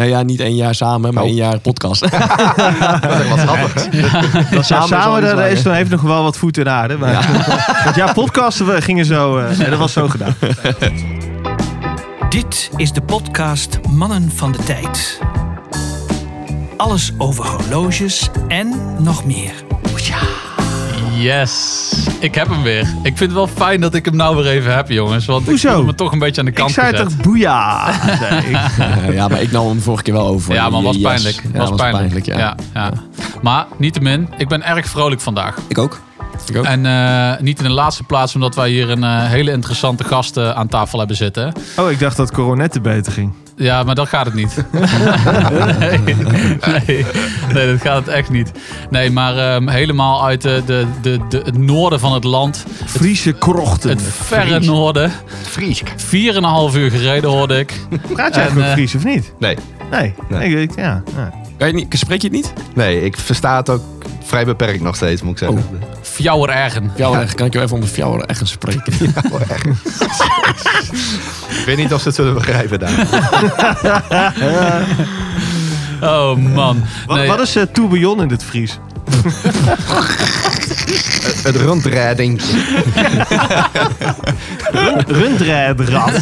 Nou ja, niet één jaar samen, maar Oh. één jaar podcast. Dat is wat grappig. Dat Samen daar is, dan heeft nog wel wat voet in de aarde. Maar, want ja, podcasten we gingen zo. eh, dat was zo gedaan. Dit is de podcast Mannen van de Tijd. Alles over horloges en nog meer. Yes, ik heb hem weer. Ik vind het wel fijn dat ik hem nou weer even heb, jongens. Want Hoezo? ik voel me toch een beetje aan de kant Ik zei toch boeia. Eh, ja, maar ik nam hem vorige keer wel over. Ja, maar was Yes. pijnlijk. Ja, was pijnlijk. ja. ja. Ja, Maar niettemin, ik ben erg vrolijk vandaag. Ik ook. Ik ook. En eh, niet in de laatste plaats omdat wij hier een eh, hele interessante gast eh, aan tafel hebben zitten. Oh, ik dacht dat coronetten beter ging. Ja, maar dat gaat het niet. nee, nee, nee, dat gaat het echt niet. Nee, maar ehm, helemaal uit de, de, de, de, het noorden van het land. Friese krochten. Het verre noorden. Friesk. 4,5 uur gereden hoorde ik. Praat jij En, eigenlijk ook eh, Fries of niet? Nee. Nee. Nee. Ik, ik- ja, ja. Kan je niet, spreek je het niet? nee, ik versta het ook vrij beperkt nog steeds, moet ik zeggen. Fjouwer ergen. Fjouwer, kan ik je even onder Fjouwer echt spreken? Oh, echt. ik weet niet of ze het zullen begrijpen daar. Oh man. Wat, Nee, wat is uh, tourbillon in dit Fries? Het rondrijding. Rundrijdrad.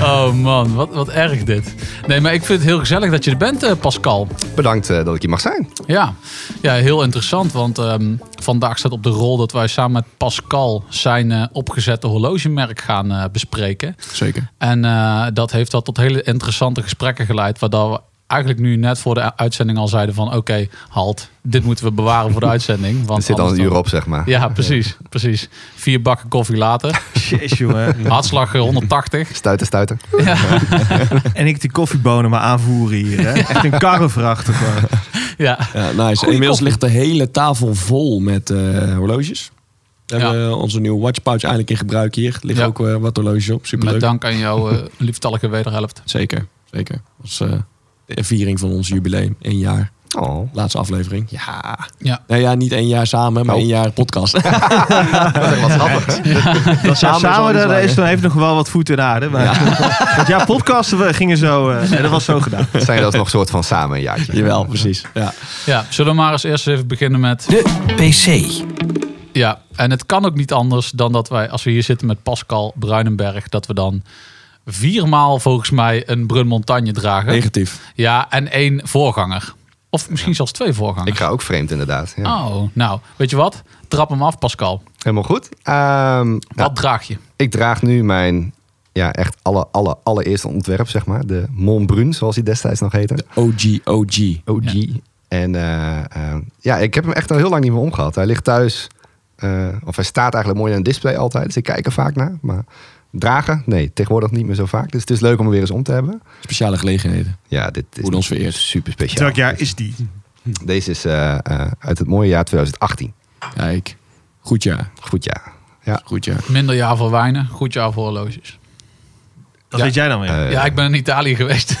Oh man, wat, wat erg dit. Nee, maar ik vind het heel gezellig dat je er bent, eh, Pascal. Bedankt eh, dat ik hier mag zijn. Ja, ja heel interessant. Want ehm, vandaag staat op de rol dat wij samen met Pascal zijn eh, opgezette horlogemerk gaan eh, bespreken. Zeker. En eh, dat heeft al tot hele interessante gesprekken geleid. Waardoor we eigenlijk nu net voor de uitzending al zeiden van... oké, halt, dit moeten we bewaren voor de uitzending. Want Het zit al een uur op, zeg maar. Ja, precies, precies. Vier bakken koffie later. Shit, jongen. Hartslag eh, 180. Stuiten, stuiten. En ik die koffiebonen maar aanvoeren hier. Hè? Echt een karrevracht. Ja, Ja, nice. Goeie Inmiddels koffie. ligt de hele tafel vol met eh, horloges. We Ja. hebben onze nieuwe watch pouch eindelijk in gebruik hier. Er liggen Ja. ook eh, wat horloges op. Super met leuk. dank aan jouw eh, lieftallige wederhelft. Zeker, zeker. Dat was eh, de viering van ons jubileum. Eén jaar. Oh. Laatste aflevering. Ja. Ja. Nou ja, niet één jaar samen, maar Oh. één jaar podcast. Dat is wat grappig. Ja, Samen samen, is daar is dan heeft nog wel wat voet in de aarde. Maar, want ja, podcasten we gingen zo. eh, dat was zo gedaan. Zijn dat nog soort van samen een jaartje? Jawel, precies. Ja. ja, zullen we maar eens eerst even beginnen met... De PC. Ja, en het kan ook niet anders dan dat wij, als we hier zitten met Pascal Bruinenberg... dat we dan viermaal volgens mij een Brun Montagne dragen. Negatief. Ja, en één voorganger. Of misschien zelfs twee voorgangers. Ik ga ook vreemd inderdaad. Ja. Oh, nou, weet je wat? Trap hem af, Pascal. Helemaal goed. Ehm, Wat nou, draag je? ik draag nu mijn ja, echt alle, alle, allereerste ontwerp, zeg maar. De Montbrun, zoals hij destijds nog heette. OG, OG. OG. En eh, eh, ja, ik heb hem echt al heel lang niet meer omgehad. Hij ligt thuis, eh, of hij staat eigenlijk mooi in een display altijd. Dus ik kijk er vaak naar. Maar dragen, nee, tegenwoordig niet meer zo vaak. Dus het is leuk om hem weer eens om te hebben. Speciale gelegenheden. Ja, dit is ons vereerd. super speciaal. Welk jaar is die? Deze is eh, eh, uit het mooie jaar 2018. Kijk. Goed jaar. Goed jaar. Ja. Goed jaar. Minder jaar voor wijnen, goed jaar voor horloges. Dat Ja. weet jij dan weer. Eh, ja, ik ben in Italië geweest.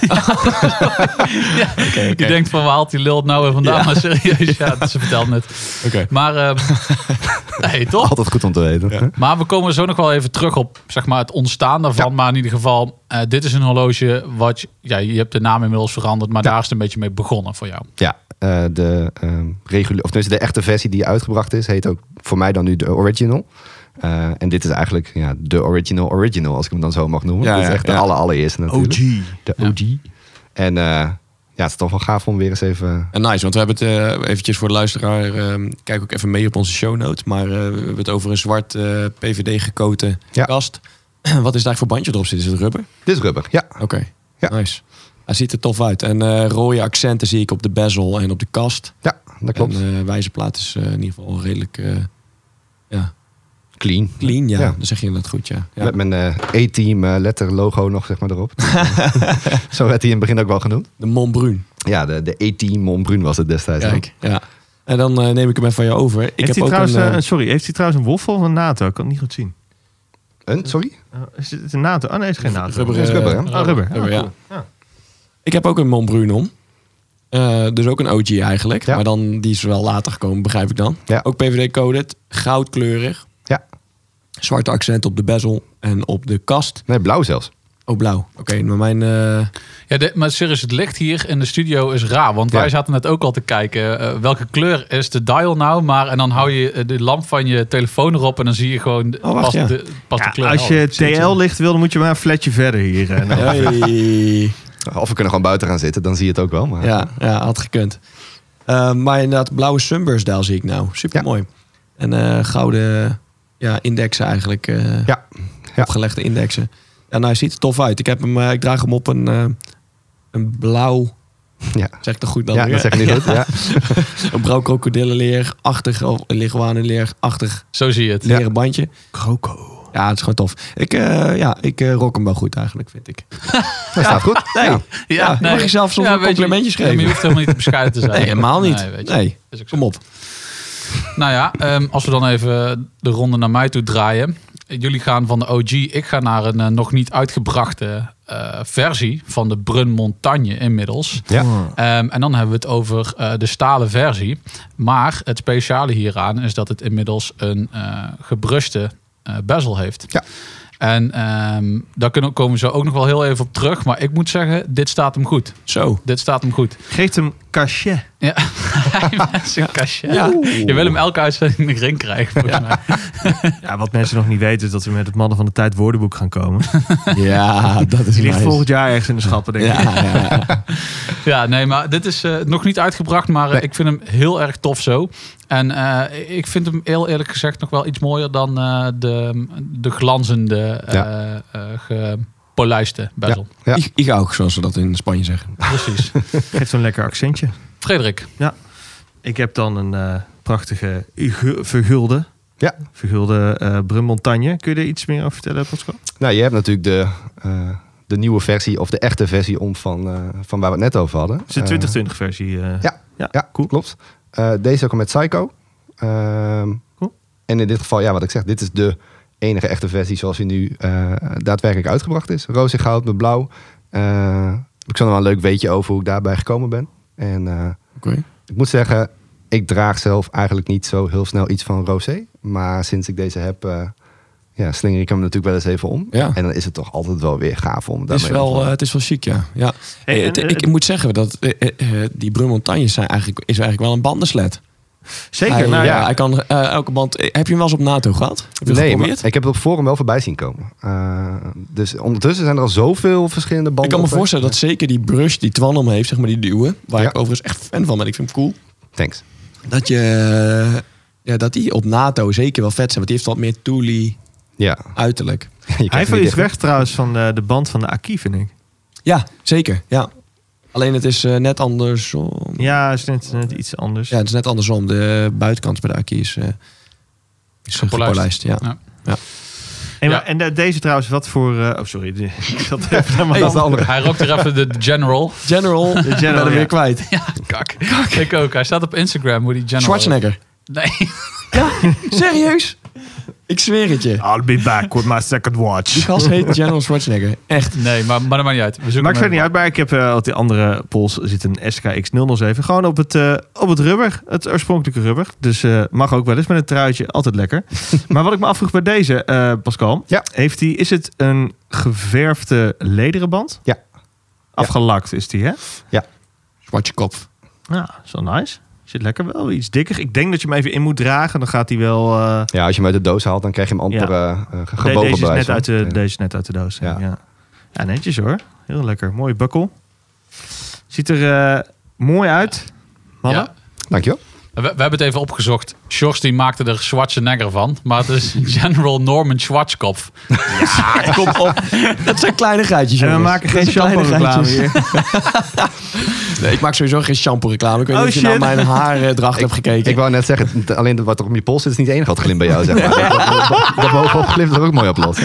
ja, je denkt van, waar haalt die lult nou weer vandaan? Maar serieus, ja, ze vertelt net. Oké. Maar, ehm, nee, toch? Altijd goed om te weten. Maar we komen zo nog wel even terug op zeg maar, het ontstaan daarvan. Ja. Maar in ieder geval, eh, dit is een horloge wat... je- Ja, je hebt de naam inmiddels veranderd, maar daar is het een beetje mee begonnen voor jou. Ja, eh, de, ehm reguliere, of tenminste de echte versie die uitgebracht is, heet ook voor mij dan nu de original. Eh, en dit is eigenlijk ja, de original original, als ik hem dan zo mag noemen. Ja, dit is ja, echt de ja. aller, allereerste natuurlijk. OG. De Ja. OG. En eh, ja, het is toch wel gaaf om weer eens even... En nice, want we hebben het eh, eventjes voor de luisteraar. eh, kijk ook even mee op onze show notes. Maar eh, we hebben het over een zwart eh, PVD gekoten Ja. kast. Wat is eigenlijk voor bandje erop zit? Is het rubber? Dit is rubber, ja. Oké, Ja. nice. Hij ziet er tof uit. En rode accenten zie ik op de bezel en op de kast. Ja, dat klopt. En wijzerplaat is in ieder geval redelijk ja, Clean. clean. Ja, Ja. dan zeg je inderdaad goed, ja. ja. Met mijn eh A-team eh, letter logo nog zeg maar erop. zo werd hij in het begin ook wel genoemd. De Montbrun. Ja, de, de A-team Montbrun was het destijds. Kijk, ja. En dan eh, neem ik hem even van je over. Ik heeft heb hij ook trouwens, een, eh, eh, sorry, heeft hij trouwens een woffel of een NATO? Ik kan het niet goed zien. Een, sorry? Uh, is het een NATO? Oh nee, het is geen NATO. Rubber, is rubber, hè? Oh, rubber. rubber, Oh, ja. cool. Ja. Ik heb ook een Montbrun om. Dus ook een OG eigenlijk. Ja. Maar dan, die is wel later gekomen, begrijp ik dan. Ja. Ook PVD-coded, goudkleurig. Zwarte accent op de bezel en op de kast. Nee, blauw zelfs. Oh, blauw. Oké, maar mijn... eh, Ja, de- maar serieus, het licht hier in de studio is raar. Want wij zaten net ook al te kijken. eh, welke kleur is de dial nou? Maar en dan hou je eh, de lamp van je telefoon erop. En dan zie je gewoon Oh, wacht, pas, ja. de, pas de Ja, kleur. als je. TL-licht wil, dan moet je maar een flatje verder hier. Hey. Of we kunnen gewoon buiten gaan zitten, dan zie je het ook wel. Maar... Ja, ja, had gekund. Eh, maar inderdaad, blauwe Sunburst dial zie ik nou. Super mooi. En eh, gouden ja, indexen eigenlijk. eh, Ja. Ja. Opgelegde indexen. Ja, nou, hij ziet er tof uit. Ik, heb hem, eh, ik draag hem op een, eh, een blauw... Ja. Zeg ik dat goed dan? Ja, weer? dat zeg ik niet goed. Ja. Een blauw krokodillenleer-achtig, of leguanenleer-achtig Zo zie je het. leren bandje. Croco. Ja, het is gewoon tof. Ik, eh, ja, ik rock hem wel goed eigenlijk, vind ik. Dat staat goed. Nee, Ja. ja, mag je zelf soms je- ja, maar geven? je hoeft helemaal niet te bescheiden te zijn. Nee, helemaal niet. Nee, weet je. Nee, kom op. Nou ja, ehm, als we dan even de ronde naar mij toe draaien. Jullie gaan van de OG. Ik ga naar een eh, nog niet uitgebrachte eh, versie van de Brun Montagne inmiddels. Ja. Ehm, en dan hebben we het over eh, de stalen versie. Maar het speciale hieraan is dat het inmiddels een eh gebruste eh, bezel heeft. Ja. En ehm, daar kunnen, komen we zo ook nog wel heel even op terug. Maar ik moet zeggen, dit staat hem goed. Zo. Dit staat hem goed. Geeft hem cachet. Ja. Ja. Je wil hem elke uitzending erin krijgen, volgens mij. Ja, wat mensen nog niet weten is dat we met het Mannen van de Tijd woordenboek gaan komen. Ja, dat is Die ligt nice. volgend jaar ergens in de schappen, denk ik. Ja, ja, ja. Ja, nee, maar dit is eh, nog niet uitgebracht, maar eh, Nee. ik vind hem heel erg tof zo. En eh, ik vind hem heel eerlijk gezegd nog wel iets mooier dan eh, de, de glanzende, eh Ja. gepolijste bezel. Ja. Ik, ik ook, zoals ze dat in Spanje zeggen. Precies. Geeft zo'n lekker accentje. Frederik, Ik heb dan een eh, prachtige gu- vergulde. Ja. Vergulde eh Brun Montagne. Kun je er iets meer over vertellen, Pascal? Nou, je hebt natuurlijk de, eh, de nieuwe versie, of de echte versie om van, eh, van waar we het net over hadden. Het is de Eh, 2020 versie. eh. ja. ja. Ja, cool. klopt. Eh, deze ook al met Psycho. Ehm, Cool. En in dit geval, ja, wat ik zeg, dit is de enige echte versie zoals die nu eh, daadwerkelijk uitgebracht is. Roze goud met blauw. Eh, ik zal nog wel een leuk weetje over hoe ik daarbij gekomen ben. En eh, Oké. ik moet zeggen, ik draag zelf eigenlijk niet zo heel snel iets van rosé. Maar sinds ik deze heb, eh, ja, slinger ik hem natuurlijk wel eens even om. Ja. En dan is het toch altijd wel weer gaaf om Het is, daarmee wel, het is wel chic, ja. ja. Hey, Hey, en, het- ik moet zeggen dat die Brun Montagnes zijn eigenlijk, is eigenlijk wel een bandensled. Zeker. Hij, nou, ja, ja. hij kan eh, elke band. eh, Heb je hem wel eens op NATO gehad? Nee, maar ik heb het op forum wel voorbij zien komen. Eh, dus ondertussen zijn er al zoveel verschillende banden. Ik kan me voorstellen dat zeker die brush die Twan om heeft, zeg maar die duwen, waar Ja. ik overigens echt fan van ben, ik vind hem cool, Thanks. dat je ja, dat die op NATO zeker wel vet zijn, want die heeft wat meer toolie Ja. uiterlijk. Hij viel iets weg trouwens van de, de band van de Aki, vind ik. Ja, zeker. Ja. Alleen het is eh, net andersom. Ja, is net, net iets anders. Ja, het is net andersom. De buitenkant bij de Aki is, eh is eh, Gepolijst. gepolijst. Ja. Ja. En, Ja. en de- deze trouwens, wat voor... eh, oh, sorry. de- ik zat even naar mijn Hey, Dat is de andere. Hij rookt er even de General. General, De General, ben hem ja. weer kwijt. Ja, kak. Ik ook. Hij staat op Instagram hoe die General... Schwarzenegger. Nee. Serieus? Ik zweer het je. I'll be back with my second Die watch. gast heet General Schwarzenegger. Echt. Nee, maar, maar dat maakt niet uit. We zoeken Maakt verder niet uit, maar ik heb eh, op die andere pols zit een SKX007. Gewoon op het, eh, op het rubber, het oorspronkelijke rubber. Dus eh, mag ook wel eens met een truitje, altijd lekker. maar wat ik me afvroeg bij deze, eh, Pascal. Ja. Heeft die, is het een geverfde lederen band? Ja. Afgelakt is die, hè? Zwartje kop. Ja, zo nice. Zit lekker wel iets dikker. Ik denk dat je hem even in moet dragen. Dan gaat hij wel... eh, Ja, als je hem uit de doos haalt, dan krijg je hem amper Ja. eh, eh, de- gebogen deze, is net van. uit de, Ja. deze is net uit de doos. Ja. Ja. Ja. Netjes hoor. Heel lekker. Mooie bukkel. Ziet er eh, mooi uit. Mannen. Ja. Dankjewel. We, we hebben het even opgezocht. Sjors die maakte er Schwarzenegger van. Maar het is General Norman Schwarzkopf. Ja, kom op. Dat zijn kleinigheidjes, En we maken geen zijn shampoo reclame kleinigheidjes. hier. Nee, ik maak sowieso geen shampoo reclame. Ik weet Oh, niet of je naar shit. mijn haardracht hebt gekeken. Ik wou net zeggen, alleen wat er op je pols zit is niet het enige wat glimt bij jou. Zeg maar. dat, dat, dat bovenop glimt er ook mooi op los.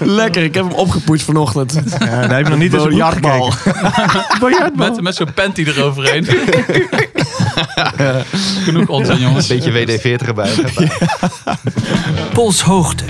Lekker, ik heb hem opgepoetst vanochtend. Ja, daar heb ik nog niet eens gekeken. Met, met zo'n panty eroverheen. Genoeg onzin, jongens. Een beetje WD-40 erbij. Polshoogte.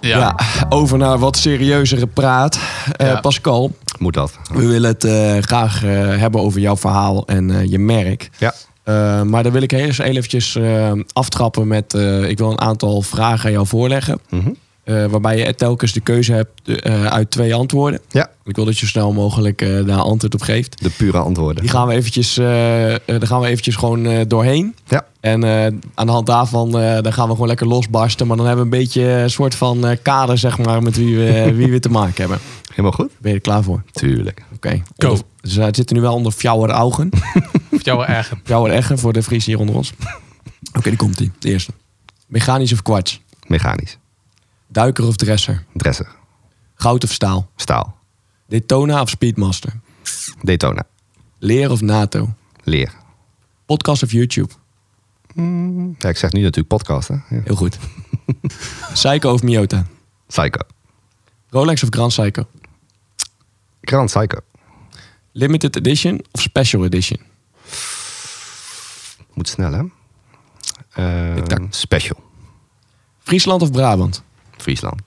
Ja. Ja. over naar wat serieuzere praat. Eh, Ja. Pascal, Moet dat. we willen het eh, graag eh, hebben over jouw verhaal en eh, je merk. Ja. Eh, maar dan wil ik eerst eventjes eh, aftrappen met... eh, ik wil een aantal vragen aan jou voorleggen. Mhm. Eh, waarbij je telkens de keuze hebt eh, uit twee antwoorden. Ja, Ik wil dat je zo snel mogelijk eh, daar antwoord op geeft. de pure antwoorden. Die gaan we eventjes, daar gaan we eventjes gewoon eh, doorheen. Ja. En eh, aan de hand daarvan eh, dan gaan we gewoon lekker losbarsten. Maar dan hebben we een beetje een soort van eh, kader, zeg maar, met wie we, wie we te maken hebben. Helemaal goed? Ben je er klaar voor? Tuurlijk. Oké. Go. Onder- Dus het zitten nu wel onder fjouwer ogen. Of jou wel erger. Fjouwer eggen voor de Friese hier onder ons. Oké, die komt ie. De eerste. Mechanisch of kwarts? Mechanisch. Duiker of dresser? Dresser. Goud of staal? Staal. Daytona of Speedmaster? Daytona. Leer of NATO? Leer. Podcast of YouTube? Ja, ik zeg nu natuurlijk podcast, hè? Ja. Heel goed. Psycho of Miota? Psycho. Rolex of Grand Psycho? Grand Psycho. Limited edition of special edition? Moet snel, hè? Eh, Tik-tak. special. Friesland of Brabant? Friesland.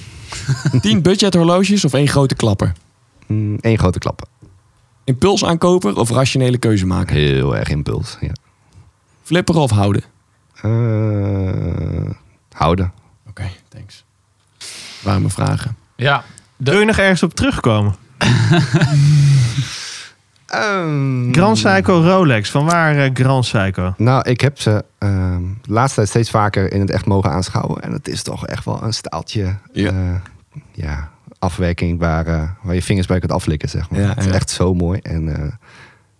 10 budget horloges of één grote klapper? Eén Mm, grote klappen. Impuls aankoper of rationele keuze maken? Heel erg impuls. Ja. Flipperen of houden? Eh, houden. Oké, thanks. Waren mijn vragen. Ja, Wil je nog ergens op terugkomen? Ehm, Grand Psycho Rolex. Van waar eh, Grand Psycho? Nou, ik heb ze ehm, de laatste tijd steeds vaker in het echt mogen aanschouwen. En het is toch echt wel een staaltje Ja. ja. ja, afwerking waar, eh, waar je vingers bij kunt aflikken, zeg maar. Ja, het is ja. echt zo mooi. En eh,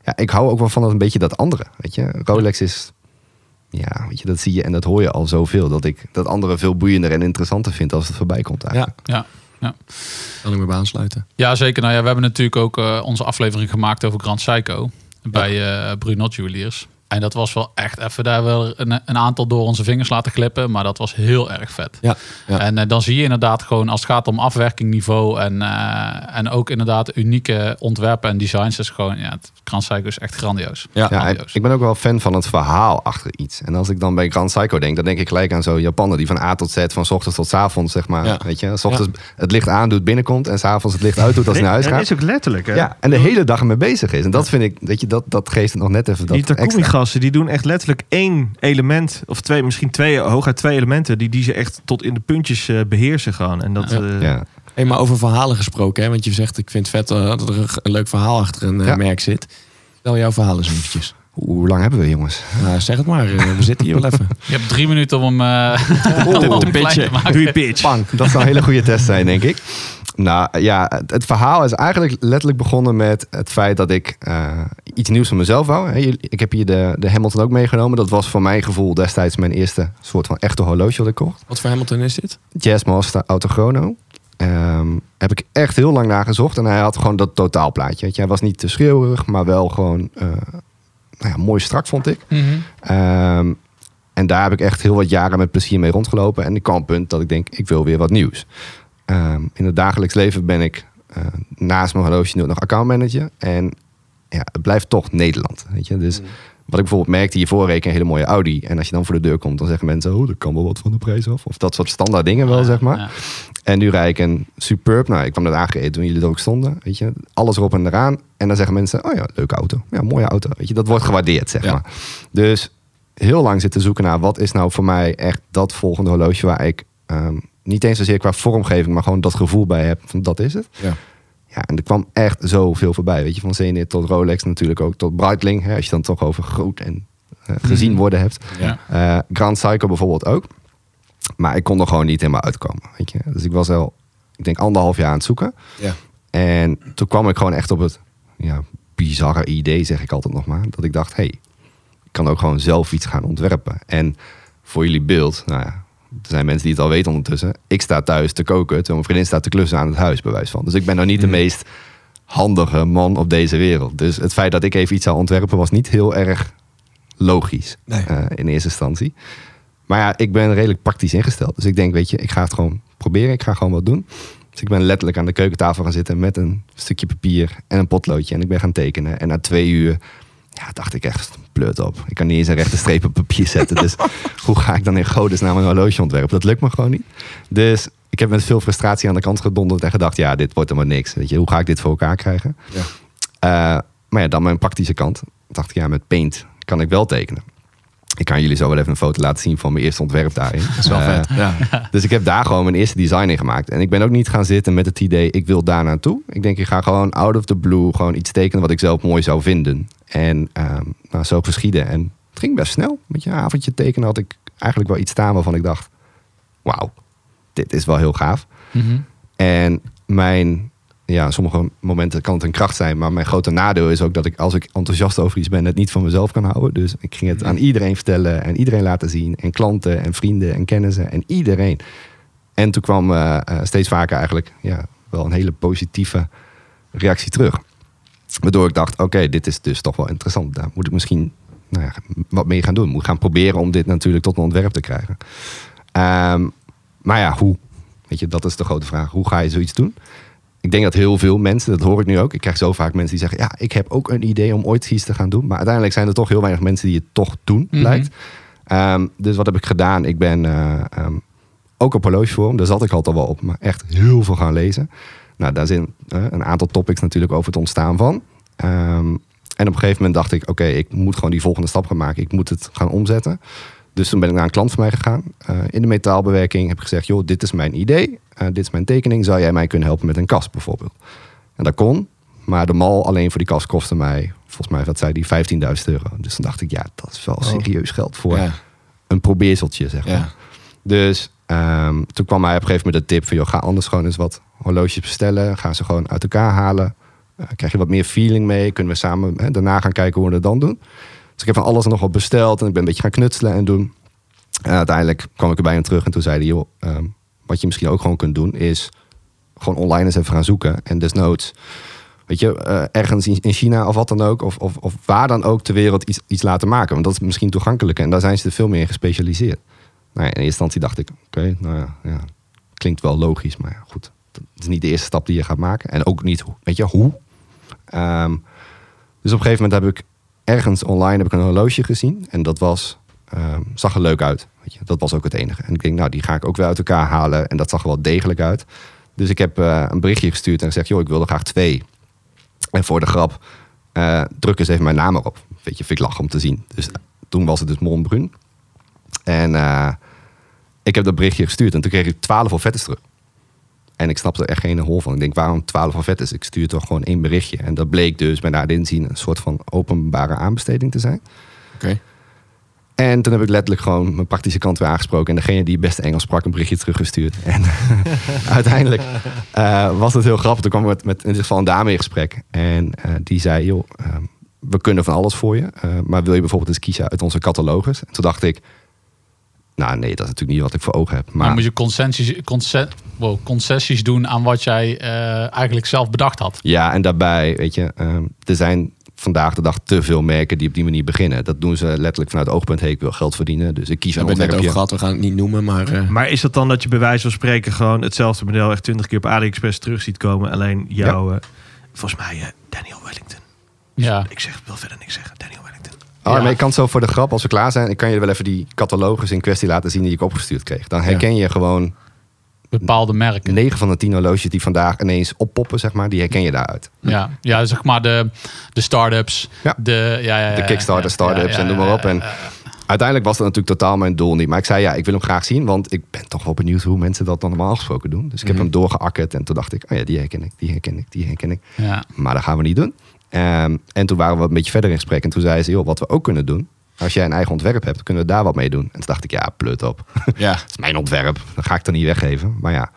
ja, ik hou ook wel van dat een beetje dat andere. Weet je, Rolex is, ja, weet je, dat zie je en dat hoor je al zoveel. Dat ik dat andere veel boeiender en interessanter vind als het voorbij komt eigenlijk. ja. Kan ik me bij aansluiten. Ja, zeker. Nou ja, we hebben natuurlijk ook eh, onze aflevering gemaakt over Grand Psycho. Bij eh Brunot Juweliers. En dat was wel echt even daar wel een, een aantal door onze vingers laten glippen. Maar dat was heel erg vet. Ja, ja. En eh, dan zie je inderdaad gewoon als het gaat om afwerkingniveau en, eh, en ook inderdaad unieke ontwerpen en designs. is gewoon, ja, het Grand Psycho is echt grandioos. Ja, Grandioos. ik ben ook wel fan van het verhaal achter iets. En als ik dan bij Grand Psycho denk, dan denk ik gelijk aan zo'n Japaner die van A tot Z, van s ochtends tot s avonds, zeg maar. Ja. Weet je, s ochtends het licht aandoet, binnenkomt en s'avonds het licht uitdoet als hij naar huis Dat gaat. is ook letterlijk, hè? Ja, en de hele dag ermee bezig is. En dat vind ik, weet je, dat, dat geeft het nog net even dat die extra. Takumi-gasten die doen echt letterlijk één element, of twee, misschien twee, hooguit twee elementen, die, die ze echt tot in de puntjes eh, beheersen gewoon. En dat, Ja. eh, Ja. Hey, maar over verhalen gesproken, hè? want je zegt ik vind het vet eh, dat er een- leuk verhaal achter een eh, Ja. merk zit. Stel jouw verhaal eens eventjes. Hoe lang hebben we, jongens? Nou, zeg het maar, eh, we zitten hier wel even. Je hebt drie minuten om hem eh, om hem klein te pitchen. maken. Doe je pitch. Bang, dat zou een hele goede test zijn, denk ik. Nou ja, het, het verhaal is eigenlijk letterlijk begonnen met het feit dat ik eh, iets nieuws van mezelf wou. Ik heb hier de, de Hamilton ook meegenomen. Dat was voor mijn gevoel destijds mijn eerste soort van echte horloge dat ik kocht. Wat voor Hamilton is dit? Jazzmaster Autochrono. Ehm heb ik echt heel lang naar gezocht. En hij had gewoon dat totaalplaatje. Weet je. Hij was niet te schreeuwerig, maar wel gewoon eh, nou ja, mooi strak, vond ik. Mhm. Ehm, en daar heb ik echt heel wat jaren met plezier mee rondgelopen. En ik kwam een punt dat ik denk, ik wil weer wat nieuws. Ehm, in het dagelijks leven ben ik eh, naast mijn horloge nog accountmanager. En ja, het blijft toch Nederland. Weet je? Dus wat ik bijvoorbeeld merkte, hiervoor reed ik een hele mooie Audi. En als je dan voor de deur komt, dan zeggen mensen, oh, dat kan wel wat van de prijs af. Of dat soort standaard dingen wel, zeg maar. Ja. En nu rijd ik een Superb. Nou, ik kwam net aangereden toen jullie er ook stonden. Weet je, alles erop en eraan. En dan zeggen mensen, oh ja, leuke auto. Ja, mooie auto. Weet je, dat wordt gewaardeerd, zeg maar. Dus heel lang zitten zoeken naar wat is nou voor mij echt dat volgende horloge waar ik ehm, niet eens zozeer qua vormgeving, maar gewoon dat gevoel bij heb van dat is het. Ja. Ja, en er kwam echt zoveel voorbij. Weet je, van Zenit tot Rolex natuurlijk ook, tot Breitling. Hè, als je dan toch over groot en eh, gezien worden hebt. Ja. Eh, Grand Psycho bijvoorbeeld ook. Maar ik kon er gewoon niet helemaal uitkomen. Weet je? Dus ik was al, ik denk anderhalf jaar aan het zoeken. Ja. En toen kwam ik gewoon echt op het ja, bizarre idee, zeg ik altijd nog maar. Dat ik dacht, hé, hey, ik kan ook gewoon zelf iets gaan ontwerpen. En voor jullie beeld, nou ja, er zijn mensen die het al weten ondertussen. Ik sta thuis te koken, terwijl mijn vriendin staat te klussen aan het huis, bij wijze van. Dus ik ben nou niet de meest handige man op deze wereld. Dus het feit dat ik even iets zou ontwerpen was niet heel erg logisch Nee. eh, in eerste instantie. Maar ja, ik ben redelijk praktisch ingesteld. Dus ik denk, weet je, ik ga het gewoon proberen. Ik ga gewoon wat doen. Dus ik ben letterlijk aan de keukentafel gaan zitten met een stukje papier en een potloodje. En ik ben gaan tekenen. En na twee uur ja, dacht ik echt, pleurt op. Ik kan niet eens een rechte streep op papier zetten. Dus hoe ga ik dan in godesnaam een horloge ontwerpen? Dat lukt me gewoon niet. Dus ik heb met veel frustratie aan de kant gedonderd en gedacht, ja, dit wordt helemaal niks. Weet je, hoe ga ik dit voor elkaar krijgen? Ja. Eh, maar ja, dan mijn praktische kant. Dacht ik, ja, met paint kan ik wel tekenen. Ik kan jullie zo wel even een foto laten zien van mijn eerste ontwerp daarin. Dat is wel Eh, vet. Ja. dus ik heb daar gewoon mijn eerste design in gemaakt. En ik ben ook niet gaan zitten met het idee, ik wil daar naartoe. Ik denk, ik ga gewoon out of the blue gewoon iets tekenen wat ik zelf mooi zou vinden. En ehm, nou, zo geschieden. En het ging best snel. Met je avondje tekenen had ik eigenlijk wel iets staan waarvan ik dacht, wauw, dit is wel heel gaaf. Mhm. En mijn, ja, sommige momenten kan het een kracht zijn, maar mijn grote nadeel is ook dat ik, als ik enthousiast over iets ben, het niet van mezelf kan houden. Dus ik ging het aan iedereen vertellen en iedereen laten zien. En klanten en vrienden en kennissen en iedereen. En toen kwam eh, eh, steeds vaker eigenlijk ja, wel een hele positieve reactie terug. Waardoor ik dacht, oké, dit is dus toch wel interessant. Daar moet ik misschien nou ja, wat mee gaan doen. Moet gaan proberen om dit natuurlijk tot een ontwerp te krijgen. Ehm, maar ja, hoe? Weet je, dat is de grote vraag. Hoe ga je zoiets doen? Ik denk dat heel veel mensen, dat hoor ik nu ook. Ik krijg zo vaak mensen die zeggen: Ja, ik heb ook een idee om ooit iets te gaan doen. Maar uiteindelijk zijn er toch heel weinig mensen die het toch doen, Mhm. blijkt. Ehm, dus wat heb ik gedaan? Ik ben eh, ehm, ook op horlogeforum, daar zat ik altijd wel op, maar echt heel veel gaan lezen. Nou, daar zijn eh, een aantal topics natuurlijk over het ontstaan van. Ehm, en op een gegeven moment dacht ik: Oké, ik moet gewoon die volgende stap gaan maken. Ik moet het gaan omzetten. Dus toen ben ik naar een klant van mij gegaan. Eh, in de metaalbewerking heb ik gezegd: joh, dit is mijn idee. eh, dit is mijn tekening. Zou jij mij kunnen helpen met een kast bijvoorbeeld? En dat kon. Maar de mal alleen voor die kast kostte mij, volgens mij, wat zei die, 15.000 euro. Dus toen dacht ik, ja, dat is wel Oh. serieus geld voor Ja. een probeerseltje, zeg maar. Ja. Dus ehm, toen kwam hij op een gegeven moment de tip van... Joh, ga anders gewoon eens wat horloges bestellen. Ga ze gewoon uit elkaar halen. Eh, krijg je wat meer feeling mee. Kunnen we samen hè, daarna gaan kijken hoe we het dan doen. Dus ik heb van alles en nog wat besteld. En ik ben een beetje gaan knutselen en doen. En uiteindelijk kwam ik er bij hem terug. En toen zei hij, joh, ehm, wat je misschien ook gewoon kunt doen... is gewoon online eens even gaan zoeken. En desnoods... Weet je, eh, ergens in in China of wat dan ook, of, of, of waar dan ook ter wereld iets, iets laten maken. Want dat is misschien toegankelijker. En daar zijn ze er veel meer in gespecialiseerd. Nou ja, in eerste instantie dacht ik, oké, nou ja, ja, klinkt wel logisch, maar ja, goed. Dat is niet de eerste stap die je gaat maken. En ook niet, weet je, hoe. Ehm, dus op een gegeven moment heb ik ergens online heb ik een horloge gezien. En dat was, ehm, zag er leuk uit. Weet je, dat was ook het enige. En ik denk, nou, die ga ik ook weer uit elkaar halen. En dat zag er wel degelijk uit. Dus ik heb eh, een berichtje gestuurd en gezegd, joh, ik wil er graag twee. En voor de grap, eh, druk eens even mijn naam erop. Weet je, ik lach om te zien. Dus toen was het dus Monbrun. En eh, ik heb dat berichtje gestuurd en toen kreeg ik 12 offertes terug. En ik snapte er echt geen hol van. Ik denk, waarom 12 offertes? Ik stuur toch gewoon één berichtje. En dat bleek dus bij nader inzien een soort van openbare aanbesteding te zijn. Oké. En toen heb ik letterlijk gewoon mijn praktische kant weer aangesproken. En degene die het beste Engels sprak, een berichtje teruggestuurd. En uiteindelijk eh, was het heel grappig. Toen kwam ik met, met in dit geval een dame in gesprek. En eh, die zei, joh, eh, we kunnen van alles voor je. eh, maar wil je bijvoorbeeld eens kiezen uit onze catalogus? En toen dacht ik, nou nee, dat is natuurlijk niet wat ik voor ogen heb. Maar moet je concessies, wow, concessies doen aan wat jij eh, eigenlijk zelf bedacht had. ja, en daarbij, weet je, eh, er zijn vandaag de dag te veel merken die op die manier beginnen. Dat doen ze letterlijk vanuit het oogpunt, hey, ik wil geld verdienen. Dus ik kies We een het ontwerpje. over gehad, we gaan het niet noemen, maar... eh, Maar is dat dan dat je bij wijze van spreken gewoon hetzelfde model echt 20 keer op AliExpress terug ziet komen? Alleen jou, eh, volgens mij, eh, Daniel Wellington. Ja. Ik zeg, wil verder niks zeggen. Daniel Wellington. Oh, Ja. maar ik kan zo voor de grap, als we klaar zijn, ik kan je wel even die catalogus in kwestie laten zien die ik opgestuurd kreeg. Dan herken je gewoon Bepaalde merken. 9 van de 10 horloges die vandaag ineens oppoppen, zeg maar, die herken je daaruit. Ja, ja zeg maar de, de start-ups. Ja. De, ja, ja, ja, De Kickstarter, start-ups en noem maar op. En uiteindelijk was dat natuurlijk totaal mijn doel niet. Maar ik zei, ja, ik wil hem graag zien, want ik ben toch wel benieuwd hoe mensen dat dan normaal gesproken doen. Dus ik heb Mhm. hem doorgeakkerd en toen dacht ik, oh ja, die herken ik, die herken ik, die herken ik. Ja. Maar dat gaan we niet doen. Ehm, en toen waren we een beetje verder in gesprek. En toen zei ze, joh, wat we ook kunnen doen, als jij een eigen ontwerp hebt, kunnen we daar wat mee doen. En toen dacht ik, ja, plut op. ja, Het is mijn ontwerp. Dat ga ik dan niet weggeven. Maar ja,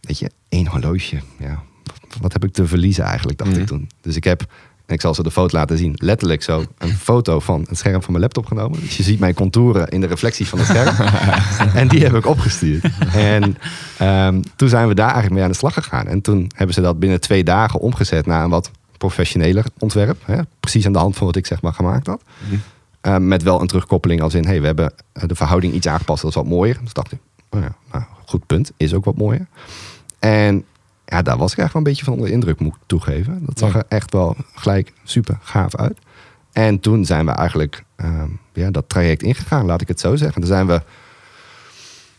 weet je, één horloge. Ja, wat- wat heb ik te verliezen eigenlijk, dacht Mhm. ik toen. Dus ik heb, en ik zal ze de foto laten zien, letterlijk zo een foto van het scherm van mijn laptop genomen. Dus je ziet mijn contouren in de reflectie van het scherm. en die heb ik opgestuurd. En ehm, toen zijn we daar eigenlijk mee aan de slag gegaan. En toen hebben ze dat binnen twee dagen omgezet naar een wat professioneler ontwerp. Hè? Precies aan de hand van wat ik zeg maar gemaakt had. Mhm. Uh, met wel een terugkoppeling als in, hey, we hebben uh, de verhouding iets aangepast, dat is wat mooier. Dus dacht ik, oh ja, nou, goed punt, is ook wat mooier. En ja, daar was ik echt wel een beetje van onder de indruk, moet ik toegeven. Dat zag Ja. er echt wel gelijk super gaaf uit. En toen zijn we eigenlijk uh, ja, dat traject ingegaan, laat ik het zo zeggen. Toen zijn we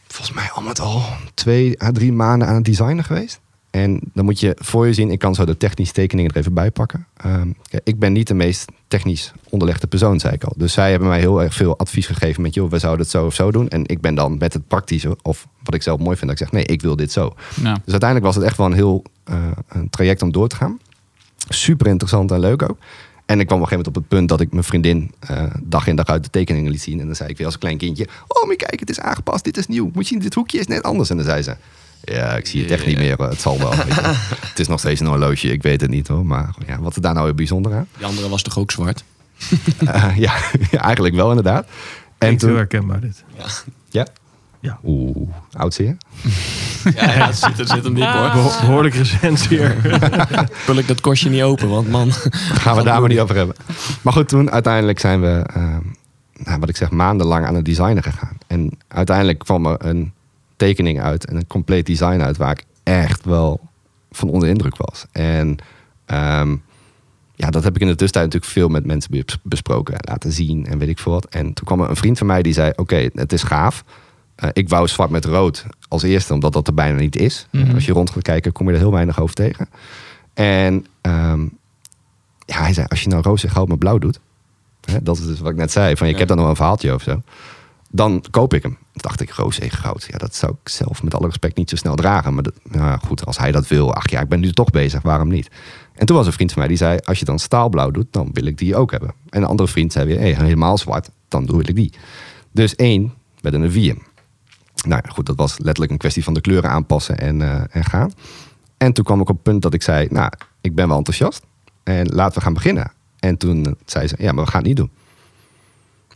volgens mij al met al twee à drie maanden aan het designen geweest. En dan moet je voor je zien, ik kan zo de technische tekeningen er even bij pakken. Ehm, ik ben niet de meest technisch onderlegde persoon, zei ik al. Dus zij hebben mij heel erg veel advies gegeven met, joh, we zouden het zo of zo doen. En ik ben dan met het praktische, of wat ik zelf mooi vind, dat ik zeg, nee, ik wil dit zo. Ja. Dus uiteindelijk was het echt wel een heel eh, een traject om door te gaan. Super interessant en leuk ook. En ik kwam op een gegeven moment op het punt dat ik mijn vriendin eh, dag in dag uit de tekeningen liet zien. En dan zei ik weer als een klein kindje: Oh, maar kijk, het is aangepast, dit is nieuw. Moet je zien, dit hoekje is net anders. En dan zei ze: Ja, ik zie het echt niet meer. Het zal wel. weet je. het is nog steeds een horloge, ik weet het niet hoor. Maar ja, wat is daar nou weer bijzonder aan? Die andere was toch ook zwart? Eh, ja, ja, eigenlijk wel inderdaad. En En heel toen, herkenbaar dit. ja? Ja. Oeh, oud zeer. Ja, ja dat zit, dat zit hem niet hoor. Beho- Behoorlijk recent hier. Vul ik dat kostje niet open, want man. gaan we daar maar niet over hebben. Maar goed, toen uiteindelijk zijn we, eh, nou, wat ik zeg, maandenlang aan het designen gegaan. En uiteindelijk kwam er een tekening uit en een compleet design uit waar ik echt wel van onder de indruk was. En ehm, ja, dat heb ik in de tussentijd natuurlijk veel met mensen bes- besproken, laten zien en weet ik veel wat. En toen kwam er een vriend van mij die zei: Oké, het is gaaf. Eh, ik wou zwart met rood als eerste, omdat dat er bijna niet is. Mhm. Als je rond gaat kijken, kom je er heel weinig over tegen. En ehm, ja, hij zei, als je nou roze, goud met blauw doet. Hè, dat is dus wat ik net zei. Van, ik Ja. heb dan nog een verhaaltje of zo. Dan koop ik hem. Toen dacht ik, roze, goud. Ja, dat zou ik zelf met alle respect niet zo snel dragen. Maar ja, goed, als hij dat wil. Ach ja, ik ben nu toch bezig. Waarom niet? En toen was een vriend van mij die zei, als je dan staalblauw doet, dan wil ik die ook hebben. En een andere vriend zei weer, hey, helemaal zwart, dan doe ik die. Dus één met een vier. Nou goed, dat was letterlijk een kwestie van de kleuren aanpassen en, eh, en gaan. En toen kwam ik op het punt dat ik zei, nou, ik ben wel enthousiast. En laten we gaan beginnen. En toen eh, zei ze, ja, maar we gaan het niet doen.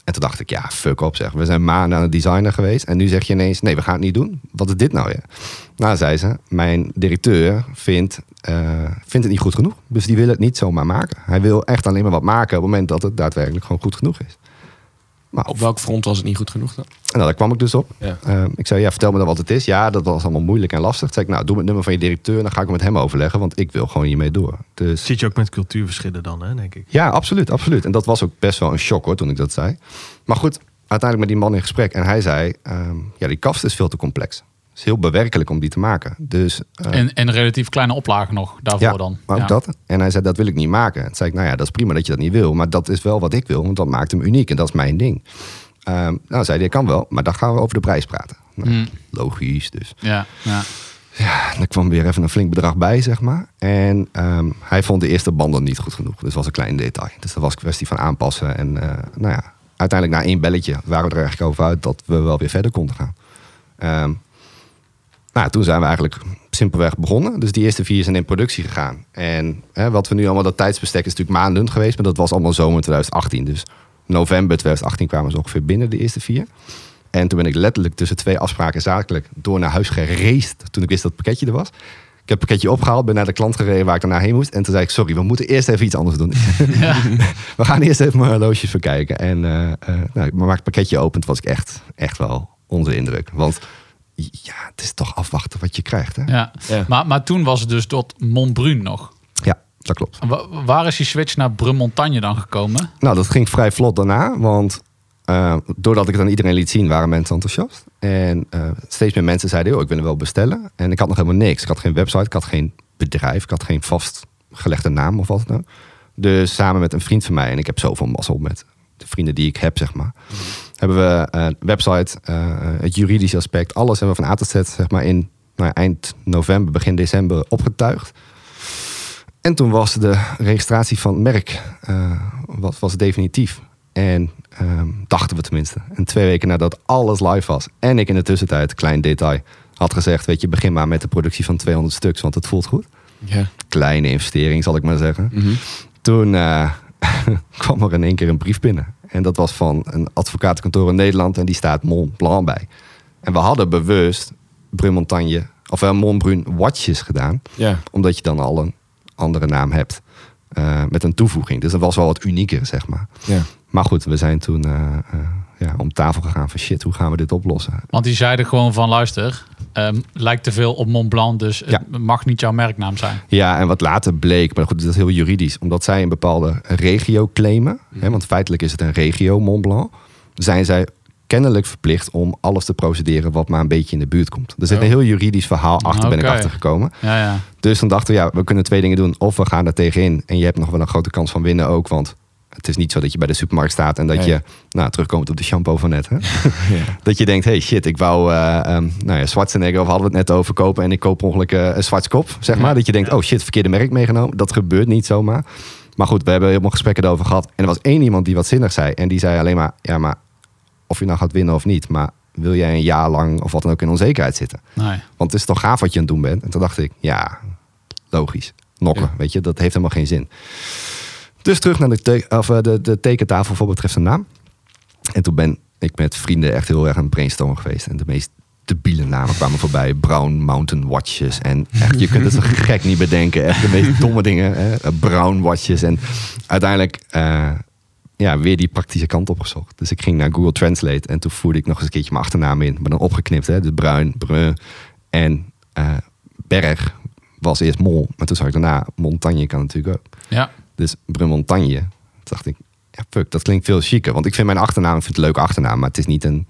En toen dacht ik, ja, fuck op zeg. We zijn maanden aan het designen geweest. En nu zeg je ineens, nee, we gaan het niet doen. Wat is dit nou weer? Nou, zei ze, mijn directeur vindt, eh, vindt het niet goed genoeg. Dus die wil het niet zomaar maken. Hij wil echt alleen maar wat maken op het moment dat het daadwerkelijk gewoon goed genoeg is. Maar Op welk front was het niet goed genoeg dan? nou, daar kwam ik dus op. Ja. Eh, ik zei, ja, vertel me dan wat het is. Ja, dat was allemaal moeilijk en lastig. Toen zei ik, nou, doe me het nummer van je directeur. Dan ga ik het met hem overleggen, want ik wil gewoon hiermee door. Dus Zit je ook met cultuurverschillen dan, hè, denk ik. ja, absoluut, absoluut. En dat was ook best wel een shock hoor, toen ik dat zei. Maar goed, uiteindelijk met die man in gesprek. En hij zei, ehm, ja, die kast is veel te complex. Is heel bewerkelijk om die te maken. Dus, eh, En, en relatief kleine oplagen nog daarvoor ja, dan. maar ook Ja. dat. En hij zei, dat wil ik niet maken. Toen zei ik, nou ja, dat is prima dat je dat niet wil. Maar dat is wel wat ik wil, want dat maakt hem uniek. En dat is mijn ding. Ehm, nou, zei hij, kan wel, maar dan gaan we over de prijs praten. Nou, Mm, Logisch, dus. ja, ja. Ja, er kwam weer even een flink bedrag bij, zeg maar. En ehm, hij vond de eerste banden niet goed genoeg. Dus dat was een klein detail. Dus dat was een kwestie van aanpassen. En eh, nou ja, uiteindelijk na één belletje waren we er eigenlijk over uit dat we wel weer verder konden gaan. Ehm, nou, toen zijn we eigenlijk simpelweg begonnen. Dus die eerste vier zijn in productie gegaan. En hè, wat we nu allemaal, dat tijdsbestek is natuurlijk maanden geweest. Maar dat was allemaal zomer 2018. Dus november 2018 kwamen ze ongeveer binnen, de eerste vier. En toen ben ik letterlijk tussen twee afspraken zakelijk door naar huis geraced. Toen ik wist dat het pakketje er was. Ik heb het pakketje opgehaald, ben naar de klant gereden waar ik daarna heen moest. En toen zei ik, sorry, we moeten eerst even iets anders doen. we gaan eerst even mijn horloges verkijken. En eh eh nou, maar het pakketje opent, was ik echt, echt wel onder de indruk. Want ja, het is toch afwachten wat je krijgt. Hè? ja. Ja. Maar, maar toen was het dus tot Montbrun nog. Ja, dat klopt. Wa- waar is die switch naar Brun-Montagne dan gekomen? Nou, dat ging vrij vlot daarna. Want eh, doordat ik het aan iedereen liet zien, waren mensen enthousiast. En eh, steeds meer mensen zeiden, "Yo, ik wil hem wel bestellen. En ik had nog helemaal niks. Ik had geen website, ik had geen bedrijf, ik had geen vastgelegde naam of wat dan ook. Dus samen met een vriend van mij, en ik heb zoveel mazzel met de vrienden die ik heb, zeg maar. Hebben we een website, eh, het juridische aspect, alles hebben we van A tot Z, zeg maar, in nou, eind november, begin december opgetuigd. En toen was de registratie van het merk eh, was, was definitief. En ehm, dachten we tenminste. En twee weken nadat alles live was. En ik in de tussentijd, klein detail, had gezegd... weet je, begin maar met de productie van 200 stuks, want het voelt goed. Ja. Kleine investering, zal ik maar zeggen. Mhm. Toen eh, kwam er in één keer een brief binnen. En dat was van een advocatenkantoor in Nederland. En die staat Mont Blanc bij. En we hadden bewust Brun Montagne... of uh, Montbrun Watches gedaan ja. omdat je dan al een andere naam hebt eh, met een toevoeging. Dus dat was wel wat unieker, zeg maar. Ja. Maar goed, we zijn toen eh, eh, ja, om tafel gegaan van shit, hoe gaan we dit oplossen? Want die zeiden gewoon van luister, ehm, lijkt te veel op Mont Blanc, dus Ja. het mag niet jouw merknaam zijn. Ja, en wat later bleek, maar goed, dat is heel juridisch, omdat zij een bepaalde regio claimen, hè, want feitelijk is het een regio Mont Blanc, zijn zij kennelijk verplicht om alles te procederen wat maar een beetje in de buurt komt. Er zit Oh. een heel juridisch verhaal achter, ben ik achtergekomen. Ja, ja. Dus dan dachten we, ja, we kunnen twee dingen doen. Of we gaan er tegenin en je hebt nog wel een grote kans van winnen ook. Want het is niet zo dat je bij de supermarkt staat en dat Nee. je, nou, terugkomt op de shampoo van net. Hè? Ja. dat je denkt, hey shit, ik wou, eh um, nou ja, Schwarzenegger, of hadden we het net over kopen. En ik koop ongeluk eh, een zwartskop, zeg maar. Ja. Dat je denkt, oh shit, verkeerde merk meegenomen. Dat gebeurt niet zomaar. Maar goed, we hebben helemaal gesprekken erover gehad. En er was één iemand die wat zinnig zei. En die zei alleen maar, ja, maar of je nou gaat winnen of niet. Maar wil jij een jaar lang of wat dan ook in onzekerheid zitten? Nee. Want het is toch gaaf wat je aan het doen bent. En toen dacht ik, ja, logisch. Nokken, Ja. weet je, dat heeft helemaal geen zin. Dus terug naar de, te- of, eh, de, de tekentafel voor betreft een naam. En toen ben ik met vrienden echt heel erg aan het brainstormen geweest. En de meest debiele namen kwamen voorbij. Brown Mountain Watches. En echt, je kunt het zo gek niet bedenken. Echt de meest domme dingen. Hè? Brown Watches. En uiteindelijk eh, ja, weer die praktische kant opgezocht. Dus ik ging naar Google Translate. En toen voerde ik nog eens een keertje mijn achternaam in. Maar dan opgeknipt. Hè? Dus Bruin, Brun. En eh, Berg was eerst Mol. Maar toen zag ik daarna Montagne kan natuurlijk ook. Ja. Dus Brun Montagne. Toen dacht ik, ja fuck, dat klinkt veel chiquer. Want ik vind mijn achternaam ik vind het een leuke achternaam. Maar het is niet een...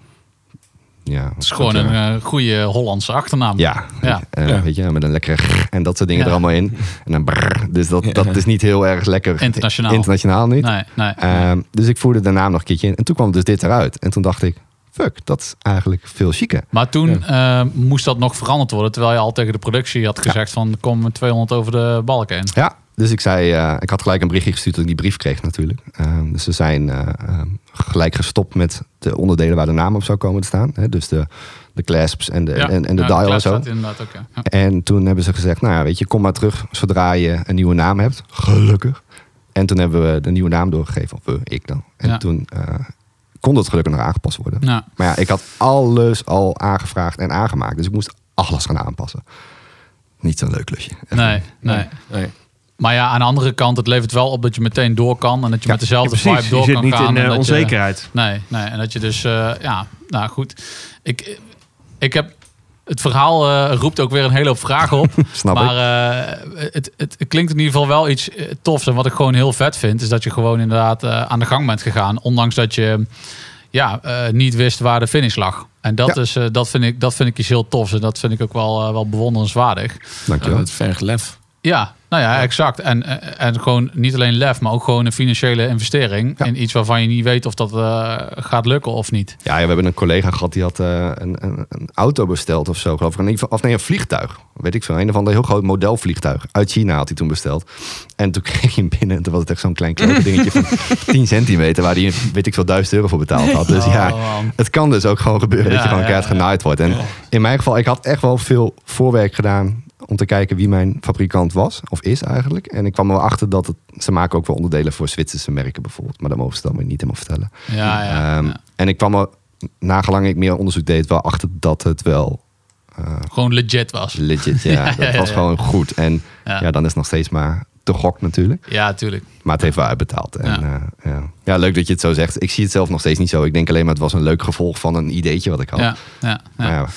Ja, Het is gewoon een eh, goede Hollandse achternaam. ja, Ja. eh, Ja. weet je, met een lekkere grrr en dat soort dingen Ja. er allemaal in. En dan brrr, dus dat, dat is niet heel erg lekker. Internationaal. Internationaal niet. Nee, nee. Ehm, dus ik voerde de naam nog een keertje in. En toen kwam dus dit eruit. En toen dacht ik, fuck, dat is eigenlijk veel chiquer. Maar toen eh, moest dat nog veranderd worden. Terwijl je al tegen de productie had gezegd van kom 200 over de balk heen. Ja, dus ik zei, eh, ik had gelijk een berichtje gestuurd toen ik die brief kreeg natuurlijk. Ehm, dus ze zijn eh, ehm, gelijk gestopt met de onderdelen waar de naam op zou komen te staan. Hè? Dus de, de clasps en de, en, en de Ja, dial en zo. staat inderdaad ook, ja. Ja. En toen hebben ze gezegd, nou ja, weet je, kom maar terug zodra je een nieuwe naam hebt. Gelukkig. En toen hebben we de nieuwe naam doorgegeven, of we, ik dan. En Ja. toen eh, kon dat gelukkig nog aangepast worden. Ja. Maar ja, ik had alles al aangevraagd en aangemaakt. Dus ik moest alles gaan aanpassen. Niet zo'n leuk klusje. Echt Nee, nee. Nee. Maar ja, aan de andere kant, het levert wel op dat je meteen door kan. En dat je Ja, met dezelfde Precies, vibe je door zit kan niet gaan. in eh, je- onzekerheid. Nee, nee. En dat je dus, eh, ja, nou goed. Ik, ik heb, het verhaal eh, roept ook weer een hele hoop vragen op. Snap maar ik. eh, het, het, het klinkt in ieder geval wel iets tofs. En wat ik gewoon heel vet vind, is dat je gewoon inderdaad eh, aan de gang bent gegaan. Ondanks dat je ja, eh, niet wist waar de finish lag. En dat, Ja. is, eh, dat, vind ik, dat vind ik iets heel tofs. En dat vind ik ook wel, wel bewonderenswaardig. Dankjewel. Het vergt lef. Ja, nou ja, exact. En, eh, en gewoon niet alleen lef, maar ook gewoon een financiële investering. Ja. In iets waarvan je niet weet of dat eh, gaat lukken of niet. Ja, we hebben een collega gehad die had eh, een, een, een auto besteld of zo, geloof ik. Geval- Of nee, een vliegtuig. Weet ik veel. Een of ander heel groot modelvliegtuig. Uit China had hij toen besteld. En toen kreeg hij hem binnen. En toen was het echt zo'n klein klote dingetje van 10 centimeter. Waar hij, weet ik veel, 1000 euro voor betaald had. Dus ja, Oh, man. het kan dus ook gewoon gebeuren dat Ja, je gewoon ja, keihard ja. genaaid wordt. En in mijn geval, ik had echt wel veel voorwerk gedaan om te kijken wie mijn fabrikant was, of is eigenlijk. En ik kwam er wel achter dat het, ze maken ook wel onderdelen voor Zwitserse merken bijvoorbeeld. Maar dat mogen ze dan weer niet helemaal vertellen. Ja, ja, Ehm, ja. En ik kwam er, nagelang ik meer onderzoek deed, wel achter dat het wel eh, Gewoon legit was. legit, ja, dat was gewoon goed. En Ja. dan is het nog steeds maar te gok natuurlijk. Ja, tuurlijk. Maar het heeft wel uitbetaald. En, Ja. ja. Ja. leuk dat je het zo zegt. Ik zie het zelf nog steeds niet zo. Ik denk alleen maar het was een leuk gevolg van een ideetje wat ik had. Ja, ja, Maar ja. ja,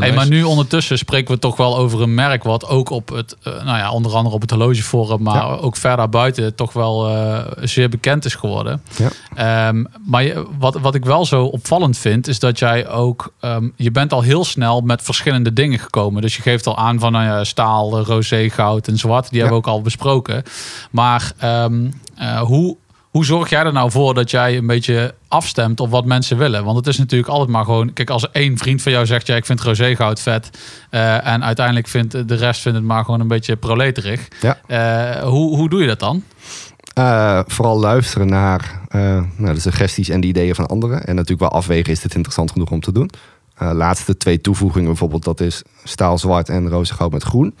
Hey, maar nu ondertussen spreken we toch wel over een merk wat ook op het, eh, nou ja, onder andere op het horlogeforum, maar Ja. ook verder buiten toch wel eh, zeer bekend is geworden. Ja. Ehm, maar je- wat, wat ik wel zo opvallend vind, is dat jij ook, ehm, je bent al heel snel met verschillende dingen gekomen. Dus je geeft al aan van nou ja, staal, eh, roze, goud en zwart. Die hebben we ook al besproken. Maar ehm, eh, hoe, hoe zorg jij er nou voor dat jij een beetje afstemt op wat mensen willen? Want het is natuurlijk altijd maar gewoon... Kijk, als één vriend van jou zegt... ja, ik vind roze goud vet... eh, en uiteindelijk vindt de rest vindt het maar gewoon een beetje proleterig. Ja. Eh, hoe, hoe doe je dat dan? Eh, vooral luisteren naar nou, de suggesties en de ideeën van anderen. En natuurlijk wel afwegen, is dit interessant genoeg om te doen? Laatste twee toevoegingen bijvoorbeeld, dat is staal zwart en roze goud met groen.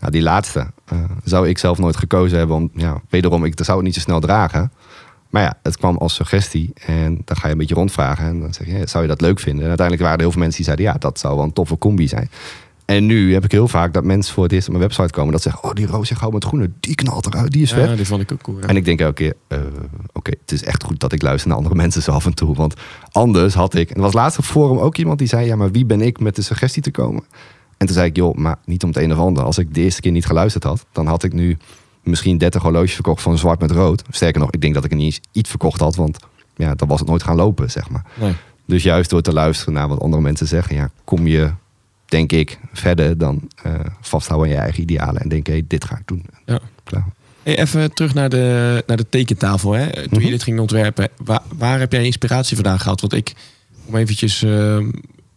Nou, die laatste zou ik zelf nooit gekozen hebben. Om, ja, wederom, ik zou het niet zo snel dragen. Maar ja, het kwam als suggestie. En dan ga je een beetje rondvragen. En dan zeg je, zou je dat leuk vinden? En uiteindelijk waren er heel veel mensen die zeiden... ja, dat zou wel een toffe combi zijn. En nu heb ik heel vaak dat mensen voor het eerst op mijn website komen... dat zeggen, oh, die roze goud met groene, die knalt eruit, die is vet. Ja, die vond ik ook cool. ja. En ik denk elke keer, eh, oké, het is echt goed dat ik luister naar andere mensen zo af en toe. Want anders had ik... En er was laatst op forum ook iemand die zei... ja, maar wie ben ik met de suggestie te komen? En toen zei ik, joh, maar niet om het een of ander. Als ik de eerste keer niet geluisterd had... dan had ik nu misschien 30 horloges verkocht van zwart met rood. Sterker nog, ik denk dat ik er niet eens iets verkocht had... want ja, dan was het nooit gaan lopen, zeg maar. Nee. Dus juist door te luisteren naar wat andere mensen zeggen, ja, kom je, denk ik, verder dan eh, vasthouden aan je eigen idealen en denken, hey, dit ga ik doen. Ja. Klaar. Hey, even terug naar de, naar de tekentafel. Hè? Toen Mhm. je dit ging ontwerpen, waar, waar heb jij inspiratie vandaan gehad? Want ik, om eventjes ehm,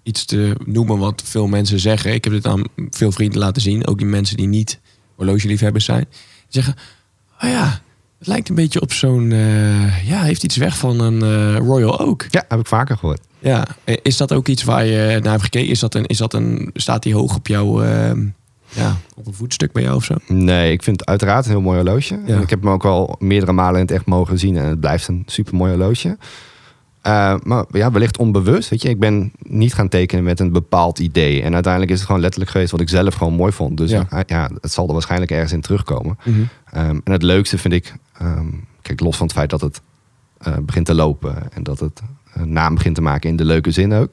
iets te noemen wat veel mensen zeggen. Ik heb dit aan veel vrienden laten zien. Ook die mensen die niet horlogeliefhebbers zijn. Zeggen, oh ja, het lijkt een beetje op zo'n... eh, ja, heeft iets weg van een eh, Royal Oak. Ja, heb ik vaker gehoord. Ja, eh, is dat ook iets waar je naar hebt gekeken? Is dat een, is dat een, staat die hoog op jouw... ehm, ja, op een voetstuk bij jou of zo? Nee, ik vind het uiteraard een heel mooi horloge. Ja. En ik heb hem ook al meerdere malen in het echt mogen zien. En het blijft een super mooi horloge. Eh, maar ja, wellicht onbewust. Weet je, ik ben niet gaan tekenen met een bepaald idee. En uiteindelijk is het gewoon letterlijk geweest wat ik zelf gewoon mooi vond. Dus Ja. ja, ja het zal er waarschijnlijk ergens in terugkomen. Ehm, en het leukste vind ik, ehm, kijk, los van het feit dat het eh, begint te lopen en dat het een naam begint te maken in de leuke zin ook.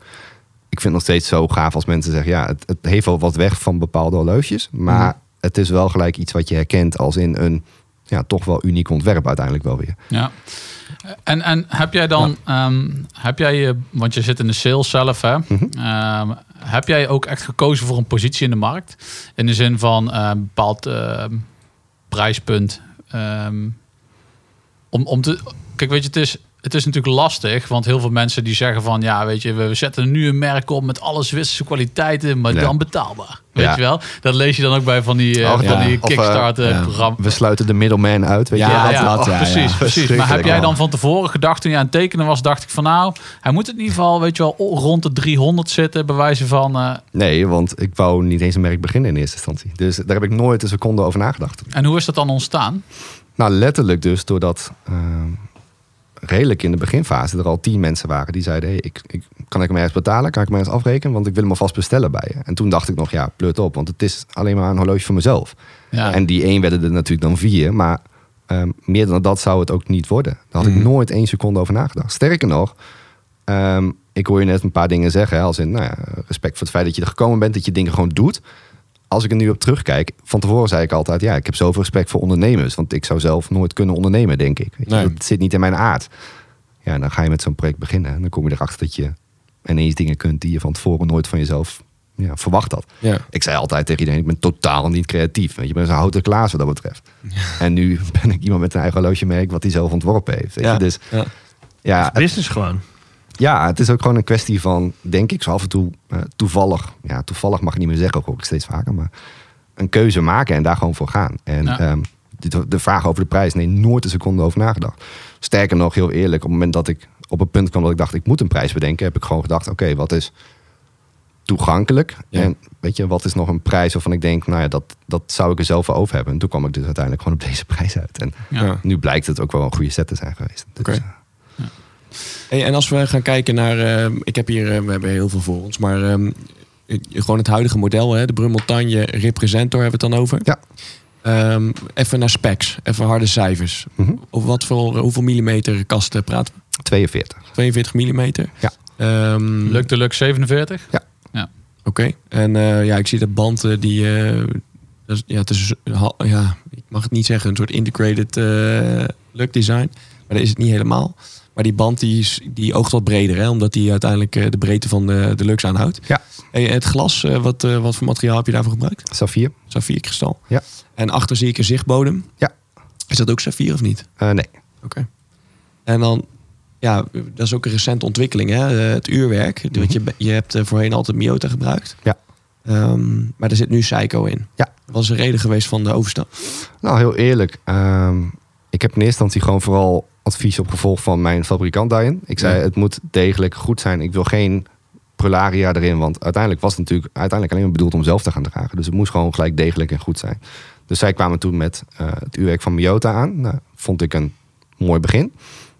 Ik vind het nog steeds zo gaaf als mensen zeggen, ja, het, het heeft wel wat weg van bepaalde horloges, maar Mhm. het is wel gelijk iets wat je herkent als in een ja, toch wel uniek ontwerp uiteindelijk wel weer. Ja. En, en heb jij dan, ehm, heb jij je, want je zit in de sales zelf, hè? Mhm. Ehm, heb jij ook echt gekozen voor een positie in de markt? In de zin van eh, een bepaald ehm, prijspunt. ehm, om, om te, kijk, weet je, het is, het is natuurlijk lastig, want heel veel mensen die zeggen van, ja, weet je, we zetten nu een merk op met alle Zwitserse kwaliteiten, maar Ja. dan betaalbaar. Weet Ja. je wel? Dat lees je dan ook bij van die, eh, Of, van ja. die eh, Kickstarter ja. programma. We sluiten de middleman uit, weet Ja, je. Ja, dat- ja, dat, precies, ja. precies. Maar heb jij dan van tevoren gedacht toen je aan het tekenen was, dacht ik van nou, hij moet het in ieder geval, weet je wel, rond de 300 zitten, bij wijze van. eh, Nee, want ik wou niet eens een merk beginnen in eerste instantie. Dus daar heb ik nooit een seconde over nagedacht. en hoe is dat dan ontstaan? Nou, letterlijk dus doordat ehm, redelijk in de beginfase er al tien mensen waren die zeiden: hey, ik, ik, kan ik hem ergens betalen? Kan ik hem ergens afrekenen? Want ik wil hem alvast bestellen bij je. En toen dacht ik nog, ja, pleurt op, want het is alleen maar een horloge voor mezelf. Ja. En die één werden er natuurlijk dan vier, maar ehm, meer dan dat zou het ook niet worden. Daar had ik Mhm. nooit één seconde over nagedacht. Sterker nog, ehm, ik hoor je net een paar dingen zeggen, hè, als in nou ja, respect voor het feit dat je er gekomen bent, dat je dingen gewoon doet. Als ik er nu op terugkijk, van tevoren zei ik altijd, ja, ik heb zoveel respect voor ondernemers, want ik zou zelf nooit kunnen ondernemen, denk ik. Weet je, Nee. Dat zit niet in mijn aard. Ja, dan ga je met zo'n project beginnen en dan kom je erachter dat je ineens dingen kunt die je van tevoren nooit van jezelf ja, verwacht had. Ja. Ik zei altijd tegen iedereen, ik ben totaal niet creatief. Weet je, ik ben zo'n houten klaas wat dat betreft. En nu ben ik iemand met een eigen horlogemerk wat hij zelf ontworpen heeft. Weet je? Ja. Dus Ja. ja, het, Business gewoon. Ja, het is ook gewoon een kwestie van, denk ik, zo af en toe eh, toevallig. Ja, toevallig mag ik niet meer zeggen, hoor ik steeds vaker. Maar een keuze maken en daar gewoon voor gaan. En Ja. ehm, de, de vraag over de prijs, nee, nooit een seconde over nagedacht. Sterker nog, heel eerlijk, op het moment dat ik op een punt kwam dat ik dacht, ik moet een prijs bedenken, heb ik gewoon gedacht, oké, wat is toegankelijk? Ja. En weet je, wat is nog een prijs waarvan ik denk, nou ja, dat, dat zou ik er zelf voor over hebben. En toen kwam ik dus uiteindelijk gewoon op deze prijs uit. En Ja. Ja. nu blijkt het ook wel een goede set te zijn geweest. Dus, eh, Hey, en als we gaan kijken naar, ehm, ik heb hier, eh, we hebben heel veel voor ons, maar ehm, eh, gewoon het huidige model, hè, de Brun Montagne Representor hebben we het dan over. Ja. Ehm, even naar specs, even harde cijfers. Mhm. Over wat voor, hoeveel millimeter kasten praten we? 42. 42 millimeter. Ja. Ehm, Lukt de Lux 47? Oké. En eh, ja, ik zie dat band eh, die, eh, ja, het is, ja, ik mag het niet zeggen, een soort integrated eh look design, maar dat is het niet helemaal. Maar die band die, is, die oogt wat breder, hè, omdat die uiteindelijk eh, de breedte van de, de lux aanhoudt. Ja. Hey, het glas, eh, wat, eh, wat voor materiaal heb je daarvoor gebruikt? Safir? Saffierkristal. Ja. En achter zie ik een zichtbodem. Ja. Is dat ook saffier of niet? Eh, nee. Oké. En dan, ja, dat is ook een recente ontwikkeling, hè? eh, het uurwerk. Want je, je hebt eh, voorheen altijd Miyota gebruikt. Ja. Ehm, maar er zit nu Seiko in. Ja. Wat is de reden geweest van de overstap? Nou, heel eerlijk. ehm, ik heb in eerste instantie gewoon vooral advies opgevolgd van mijn fabrikant daarin. Ik zei, het moet degelijk goed zijn. Ik wil geen prularia erin. Want uiteindelijk was het natuurlijk uiteindelijk alleen maar bedoeld om zelf te gaan dragen. Dus het moest gewoon gelijk degelijk en goed zijn. Dus zij kwamen toen met eh, het uurwerk van Miyota aan. Nou, vond ik een mooi begin.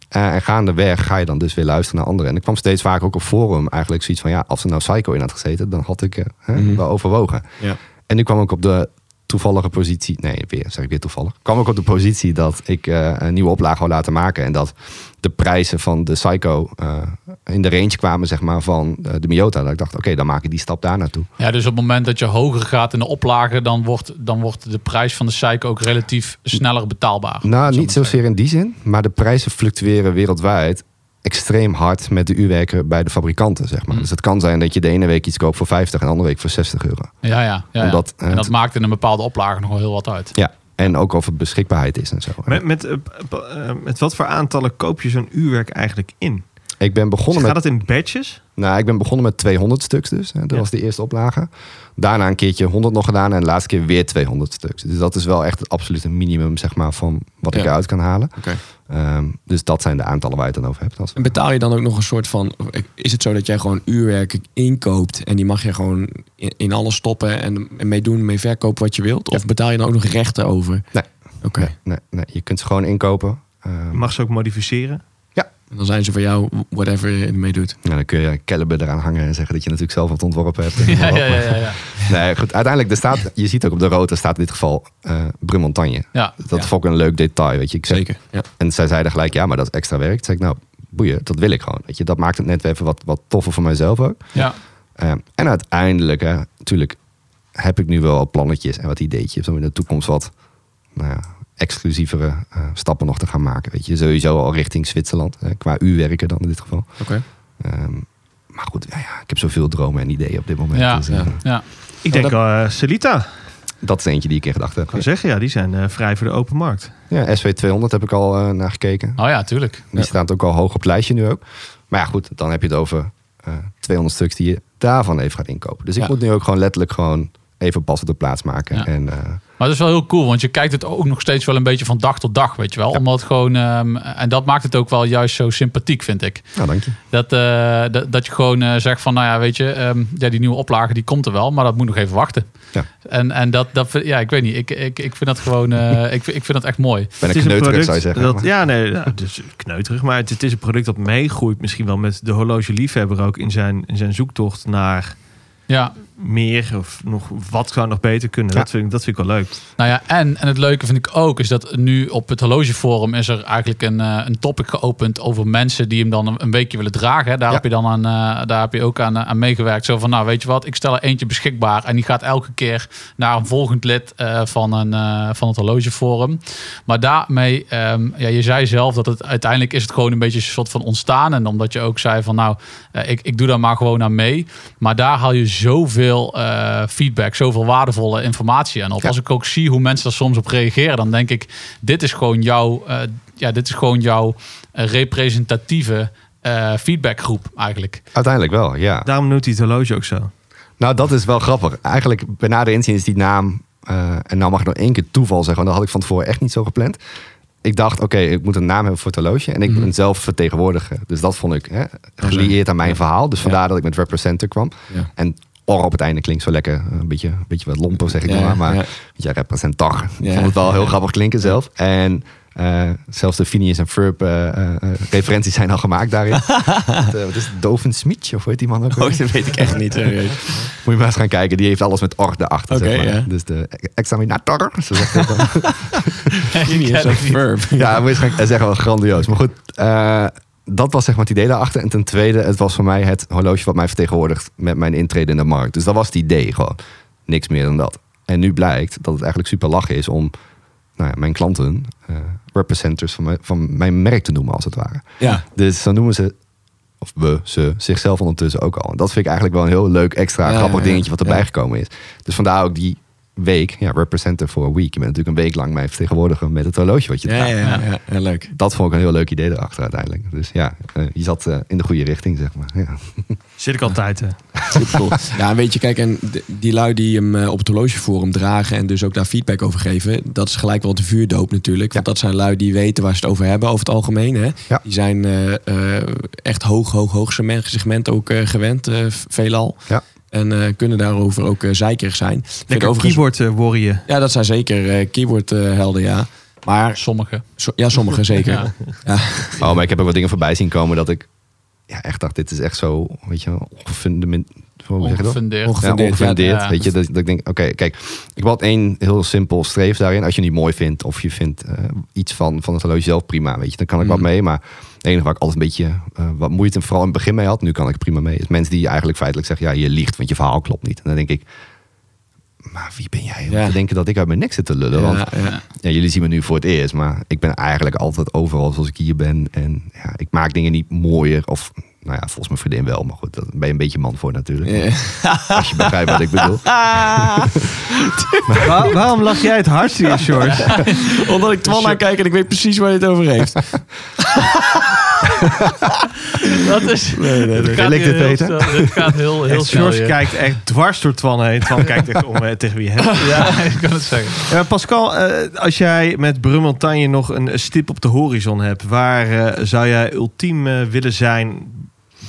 Eh, en gaandeweg ga je dan dus weer luisteren naar anderen. En ik kwam steeds vaker ook op forum eigenlijk zoiets van... ja, als er nou Psycho in had gezeten, dan had ik eh, Mhm. wel overwogen. Ja. En nu kwam ik op de toevallige positie... Nee, weer, zeg ik weer toevallig. Kwam ik op de positie dat ik eh, een nieuwe oplage wou laten maken. En dat de prijzen van de Psycho eh, in de range kwamen zeg maar, van eh, de Miyota. Dat ik dacht, oké, dan maak ik die stap daar naartoe. Ja, dus op het moment dat je hoger gaat in de oplage, dan wordt, dan wordt de prijs van de Seiko ook relatief sneller betaalbaar. Nou, Zo niet zozeer in die zin. Maar de prijzen fluctueren wereldwijd extreem hard met de uurwerken bij de fabrikanten, zeg maar. Mm. Dus het kan zijn dat je de ene week iets koopt voor 50 en de andere week voor 60 euro. Ja, ja. ja. Omdat, eh, en dat maakt in een bepaalde oplage nog wel heel wat uit. Ja, en ook of het beschikbaarheid is en zo. Met, met, eh, eh, met wat voor aantallen koop je zo'n uurwerk eigenlijk in? Ik ben begonnen Gaat met, het in batches? nou, ik ben begonnen met 200 stuks dus. Dat Ja. was de eerste oplage. Daarna een keertje 100 nog gedaan en de laatste keer weer 200 stuks. Dus dat is wel echt het absolute minimum zeg maar, van wat ik eruit kan halen. Oké. Ehm, dus dat zijn de aantallen waar je het dan over hebt. Als- En betaal je dan ook nog een soort van... Is het zo dat jij gewoon uurwerken inkoopt... en die mag je gewoon in, in alles stoppen en, en mee doen, mee verkopen wat je wilt? Of betaal je dan ook nog rechten over? Nee. Oké. Nee, nee, nee, je kunt ze gewoon inkopen. Ehm, mag ze ook modificeren? En dan zijn ze voor jou whatever je ermee doet. en dan kun je Caliber eraan hangen en zeggen dat je natuurlijk zelf wat ontworpen hebt. Ja, ja, ja. ja, ja. Nee, goed. Uiteindelijk, er staat, je ziet ook op de rotor staat in dit geval eh Brummontagne. ja. Dat Ja. vond ik een leuk detail, weet je. Ik zeg, Zeker. Ja. En zij zeiden gelijk, ja, maar dat is extra werk. Toen zei ik, nou, boeien, dat wil ik gewoon. Weet je, dat maakt het net weer even wat, wat toffer voor mijzelf ook. ja. Eh, en uiteindelijk, hè, natuurlijk, heb ik nu wel plannetjes en wat ideetjes om in de toekomst wat nou ja, exclusievere eh, stappen nog te gaan maken. Weet je, sowieso al richting Zwitserland, hè, qua uurwerken dan in dit geval. Oké. Ehm, maar goed, ja, ja, ik heb zoveel dromen en ideeën op dit moment. Ja, dus, eh, ja. ja. Ik denk uh, Celita. Dat is eentje die ik in gedachten Ik kan heb. zeggen, ja, die zijn eh, vrij voor de open markt. Ja, SW200 heb ik al eh, naar gekeken. Oh ja, tuurlijk. Die staat ook al hoog op het lijstje nu ook. Maar ja, goed, dan heb je het over eh 200 stuks die je daarvan even gaat inkopen. Dus ik Ja. moet nu ook gewoon letterlijk gewoon even pas op de plaats maken. Ja. En, eh, Maar dat is wel heel cool, want je kijkt het ook nog steeds wel een beetje van dag tot dag, weet je wel. Ja. Omdat gewoon, ehm, en dat maakt het ook wel juist zo sympathiek, vind ik. nou, dank je. Dat, eh, dat, dat je gewoon eh, zegt van, nou ja, weet je, ehm, ja, die nieuwe oplage die komt er wel, maar dat moet nog even wachten. Ja. En, en dat, dat, vind- ja, ik weet niet, ik, ik, ik vind dat gewoon, eh, ik, vind- ik vind dat echt mooi. Ben ik Het is een kneuterig, product zou je zeggen. Dat, ja, nee, ja, dus kneuterig. Maar het, het is een product dat meegroeit misschien wel met de horlogeliefhebber ook in zijn, in zijn zoektocht naar Ja, meer of nog wat zou nog beter kunnen. Ja. Dat, vind ik, dat vind ik wel leuk. Nou ja, en, en het leuke vind ik ook is dat nu op het horlogeforum is er eigenlijk een, eh, een topic geopend over mensen die hem dan een, een weekje willen dragen. hè. Daar Ja. heb je dan aan, eh, daar heb je ook aan, eh, aan meegewerkt. Zo van, nou weet je wat, ik stel er eentje beschikbaar en die gaat elke keer naar een volgend lid eh, van, een, eh, van het horlogeforum. Maar daarmee, ehm, ja, je zei zelf dat het uiteindelijk is het gewoon een beetje een soort van ontstaan. En omdat je ook zei van, nou, ik, ik doe daar maar gewoon aan mee. Maar daar haal je zoveel eh, feedback, zoveel waardevolle informatie aan op. Ja. Als ik ook zie hoe mensen daar soms op reageren, dan denk ik, dit is gewoon jouw, eh, ja, dit is gewoon jouw eh, representatieve eh, feedbackgroep eigenlijk. Uiteindelijk wel, ja. Daarom noemt hij het horloge ook zo. Nou, dat is wel grappig. Eigenlijk, bij nader inzien is die naam... eh, en nou mag ik nog één keer toeval zeggen... want dat had ik van tevoren echt niet zo gepland. Ik dacht, oké, ik moet een naam hebben voor het horloge... en ik Mhm. ben zelf vertegenwoordiger. Dus dat vond ik hè, gelieerd aan mijn Ja. verhaal. Dus vandaar dat ik met Representer kwam. Ja. En or op het einde klinkt zo lekker. Een beetje, een beetje wat lomper, zeg ik Ja, maar. Maar ja. ja, representar. Ik Ja. vond het wel heel grappig klinken zelf. En eh, zelfs de Phineas en Ferb eh, eh, eh, referenties zijn al gemaakt daarin. Het, eh, wat is het? Doven? Of hoe heet die man ook? Oh, dat weet ik echt niet. serieus. Moet je maar eens gaan kijken. Die heeft alles met or erachter. Oké, zeg maar. Dus de examinator. Zo zegt dan. Phineas en Ferb. ja, moet je eens gaan hij zeggen wel grandioos. Maar goed, eh, dat was zeg maar het idee daarachter. En ten tweede, het was voor mij het horloge wat mij vertegenwoordigt met mijn intrede in de markt. Dus dat was het idee gewoon. Niks meer dan dat. En nu blijkt dat het eigenlijk super lachen is om nou ja, mijn klanten eh representers van mijn, van mijn merk te noemen, als het ware. Ja. Dus zo noemen ze, of we, ze, zichzelf ondertussen ook al. En dat vind ik eigenlijk wel een heel leuk, extra Ja, grappig dingetje wat erbij gekomen is. Dus vandaar ook die week, ja, representer for a week. Je bent natuurlijk een week lang mij vertegenwoordiger met het horloge wat je draagt. ja, ja, ja, ja, leuk. Dat vond ik een heel leuk idee erachter uiteindelijk. Dus ja, eh, je zat eh, in de goede richting, zeg maar. Ja. Zit ik altijd. hè. Ja, weet je, kijk, en die lui die hem eh, op het horlogeforum dragen en dus ook daar feedback over geven, dat is gelijk wel de vuurdoop natuurlijk. Want Ja. dat zijn lui die weten waar ze het over hebben over het algemeen. Hè? Ja. Die zijn eh, eh, echt hoog, hoog, hoog segment, segment ook eh, gewend, eh, veelal. Ja. En eh, kunnen daarover ook eh zeikerig zijn. Lekker overigens- keyboard eh, warrior. Ja, dat zijn zeker eh, keyboard eh, helden, ja. Maar Sommige. so- ja, sommigen zeker. Ja. Ja. Oh, maar ik heb ook wat dingen voorbij zien komen dat ik ja, echt dacht, dit is echt zo, weet je, dat? Ongefundeerd. Onge- Ja, Gefundeerd, ongefundeerd. ja. Weet je, dat, dat ik denk, oké, kijk, ik wil één heel simpel streef daarin. Als je het niet mooi vindt of je vindt eh, iets van, van het horloge zelf prima, weet je, dan kan ik wat Mm. mee. Maar het enige waar ik altijd een beetje eh, wat moeite, vooral in het begin mee had, nu kan ik er prima mee, is mensen die eigenlijk feitelijk zeggen, ja, je liegt, want je verhaal klopt niet. En dan denk ik, maar wie ben jij om Ja. te denken dat ik uit mijn nek zit te lullen? Want Ja, ja. ja, jullie zien me nu voor het eerst, maar ik ben eigenlijk altijd overal zoals ik hier ben. En ja, ik maak dingen niet mooier. Of, nou ja, volgens mijn vriendin wel. Maar goed, daar ben je een beetje man voor natuurlijk. Ja. Als je begrijpt wat ik bedoel. Waar- waarom lach jij het hardst hier, George? Omdat ik Twan aankijk en ik weet precies waar je het over heeft. Dat is... Nee, nee, Het nee. Wil ik hier dit heel weten? snel- Dit gaat heel, heel snel. George kijkt echt dwars door Twan heen. Twan kijkt echt om eh, tegen wie hij. Ja, ik kan het zeggen. Ja, Pascal, eh, als jij met Brummontagne nog een stip op de horizon hebt, waar eh, zou jij ultiem willen zijn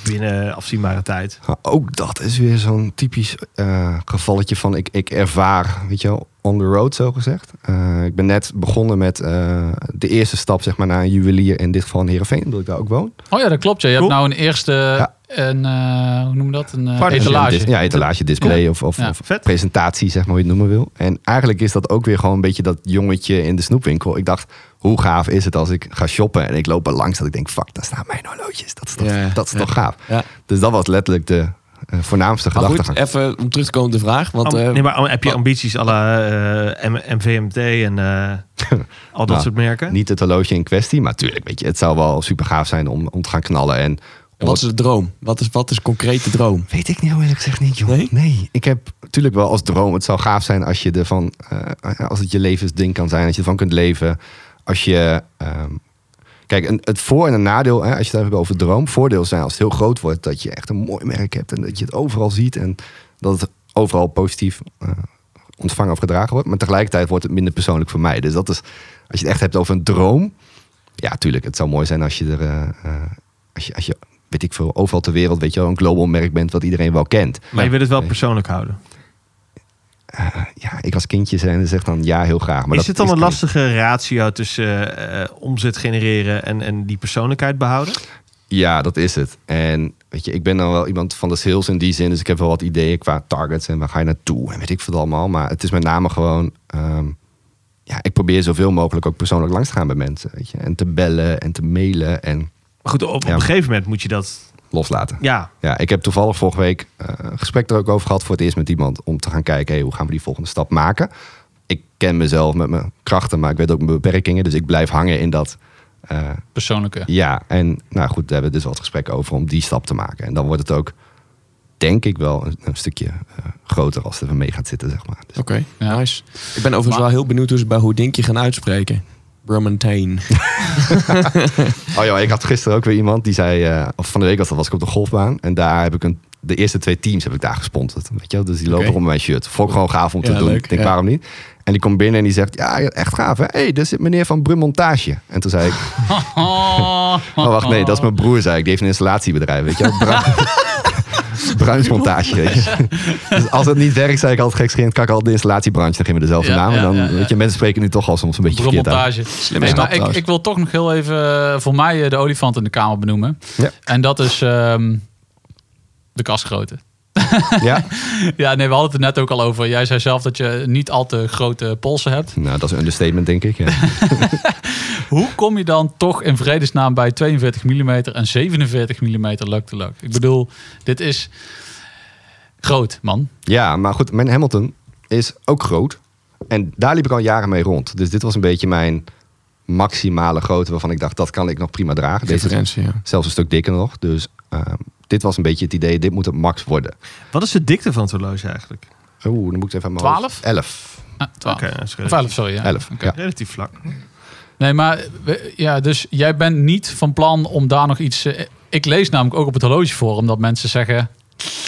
binnen afzienbare tijd? Maar ook dat is weer zo'n typisch eh, gevalletje van ik, ik ervaar, weet je wel, on the road zo gezegd. Eh, ik ben net begonnen met eh, de eerste stap zeg maar naar een juwelier, in dit geval in Heerenveen, omdat ik daar ook woon. Oh ja, dat klopt. Ja. Je Cool. hebt nou een eerste, Ja. Een, eh, hoe noem je dat? Een eh, etalage. Ja, etalage, display of, of, Ja. of Vet. presentatie, zeg maar hoe je het noemen wil. En eigenlijk is dat ook weer gewoon een beetje dat jongetje in de snoepwinkel. Ik dacht, hoe gaaf is het als ik ga shoppen en ik loop er langs dat ik denk, fuck, daar staan mijn horloges. Dat is toch, Ja, dat is ja. toch gaaf. Ja. Dus dat was letterlijk de eh, voornaamste Maar goed, gedachtegang. even om terug te komen op de vraag. Want, Am- eh, nee, maar heb je ambities à la eh, M- MVMT en eh, al dat Nou, soort merken? Niet het horloge in kwestie, maar tuurlijk, weet je, het zou wel super gaaf zijn om, om te gaan knallen. En wat is de droom? Wat is, wat is concreet de droom? Weet ik niet, heel eerlijk gezegd niet, joh. Nee? Ik heb natuurlijk wel als droom, het zou gaaf zijn als je ervan, eh, als het je levensding kan zijn, als je ervan kunt leven. Als je, ehm, kijk, een, het voor- en een nadeel, hè, als je het hebt over droom, voordeel zijn als het heel groot wordt, dat je echt een mooi merk hebt en dat je het overal ziet en dat het overal positief eh, ontvangen of gedragen wordt. Maar tegelijkertijd wordt het minder persoonlijk voor mij. Dus dat is, als je het echt hebt over een droom, ja, tuurlijk, het zou mooi zijn als je er, eh, als je, als je, weet ik veel, overal ter wereld, weet je wel, een global merk bent wat iedereen wel kent. maar je wil het wel persoonlijk houden. Eh, ja, ik als kindje zijn zeg dan ja, heel graag. Maar is het dan een lastige ratio tussen eh, omzet genereren en, en die persoonlijkheid behouden? Ja, dat is het. En weet je, ik ben dan wel iemand van de sales in die zin. Dus ik heb wel wat ideeën qua targets en waar ga je naartoe en weet ik veel allemaal. Maar het is met name gewoon, ehm, ja, ik probeer zoveel mogelijk ook persoonlijk langs te gaan bij mensen. Weet je, en te bellen en te mailen en Maar goed, op, een gegeven moment moet je dat... loslaten. Ja, Ja, ik heb toevallig vorige week eh, een gesprek er ook over gehad voor het eerst met iemand. Om te gaan kijken, hey, hoe gaan we die volgende stap maken? Ik ken mezelf met mijn krachten, maar ik weet ook mijn beperkingen. Dus ik blijf hangen in dat. eh, Persoonlijke. ja, en nou goed, daar hebben we dus wat gesprekken over om die stap te maken. En dan wordt het ook, denk ik wel, een, een stukje eh, groter als het er mee gaat zitten, zeg maar. Dus, Oké, Ja. nice. Ik ben overigens Maar- wel heel benieuwd hoe ze bij Houdinkie gaan uitspreken. Brummantane. Oh ja, ik had gisteren ook weer iemand die zei, eh, of van de week was dat, was ik op de golfbaan. En daar heb ik een, de eerste twee teams heb ik daar gesponsord. Weet je wel? Dus die lopen Oké. rond mijn shirt. Vond ik gewoon gaaf om te Ja, doen. leuk, ik denk, ja. waarom niet? En die komt binnen en die zegt, ja, echt gaaf hè. Hé, hey, daar zit meneer van Brummontage. En toen zei ik, oh wacht, nee, dat is mijn broer, zei ik. Die heeft een installatiebedrijf, weet je wel. Bruinsmontage. Dus als het niet werkt, zei ik altijd kan ik al de installatiebranche nog in met dezelfde naam. En dan, weet je, mensen spreken nu toch al soms een beetje verkeerd uit. Slimme Nee, maar ik, ik wil toch nog heel even eh, voor mij eh, de olifant in de kamer benoemen. Ja. En dat is ehm, de kastgrootte. Ja? Ja, nee, we hadden het er net ook al over. Jij zei zelf dat je niet al te grote polsen hebt. Nou, dat is een understatement, denk ik. Ja. Hoe kom je dan toch in vredesnaam bij 42 mm en 47 mm luk-to-luk? Ik bedoel, dit is groot, man. Ja, maar goed, mijn Hamilton is ook groot. En daar liep ik al jaren mee rond. Dus dit was een beetje mijn maximale grootte waarvan ik dacht, dat kan ik nog prima dragen. Deze is ja. zelfs een stuk dikker nog. Dus ehm, dit was een beetje het idee, dit moet het max worden. wat is de dikte van het horloge eigenlijk? Oeh, dan moet ik even aan mijn hoofd- 12? 11. Ah, 12. Oké, dat is Of relatief, 11, sorry. Ja. 11, Oké. ja. relatief vlak. Nee, maar ja, dus jij bent niet van plan om daar nog iets... eh, Ik lees namelijk ook op het horlogeforum dat mensen zeggen...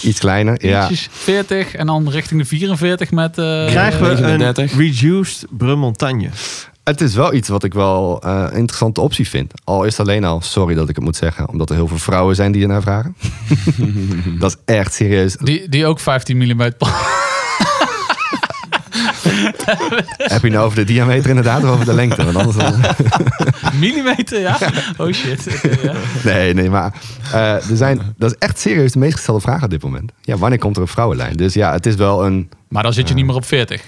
Iets kleiner, ja. ietsjes 40 en dan richting de 44 met... eh, Krijgen we een 39. reduced Brummontagne? Het is wel iets wat ik wel eh, een interessante optie vind. Al is het alleen al, sorry dat ik het moet zeggen, omdat er heel veel vrouwen zijn die ernaar vragen. dat is echt serieus. Die, die ook 15 mm Heb je nou over de diameter inderdaad of over de lengte? Want anders dan... millimeter, ja? Oh shit. Ja. Nee, nee, maar eh, er zijn, dat is echt serieus de meest gestelde vraag op dit moment. Ja, wanneer komt er een vrouwenlijn? Dus ja, het is wel een... Maar dan zit je niet meer op 40.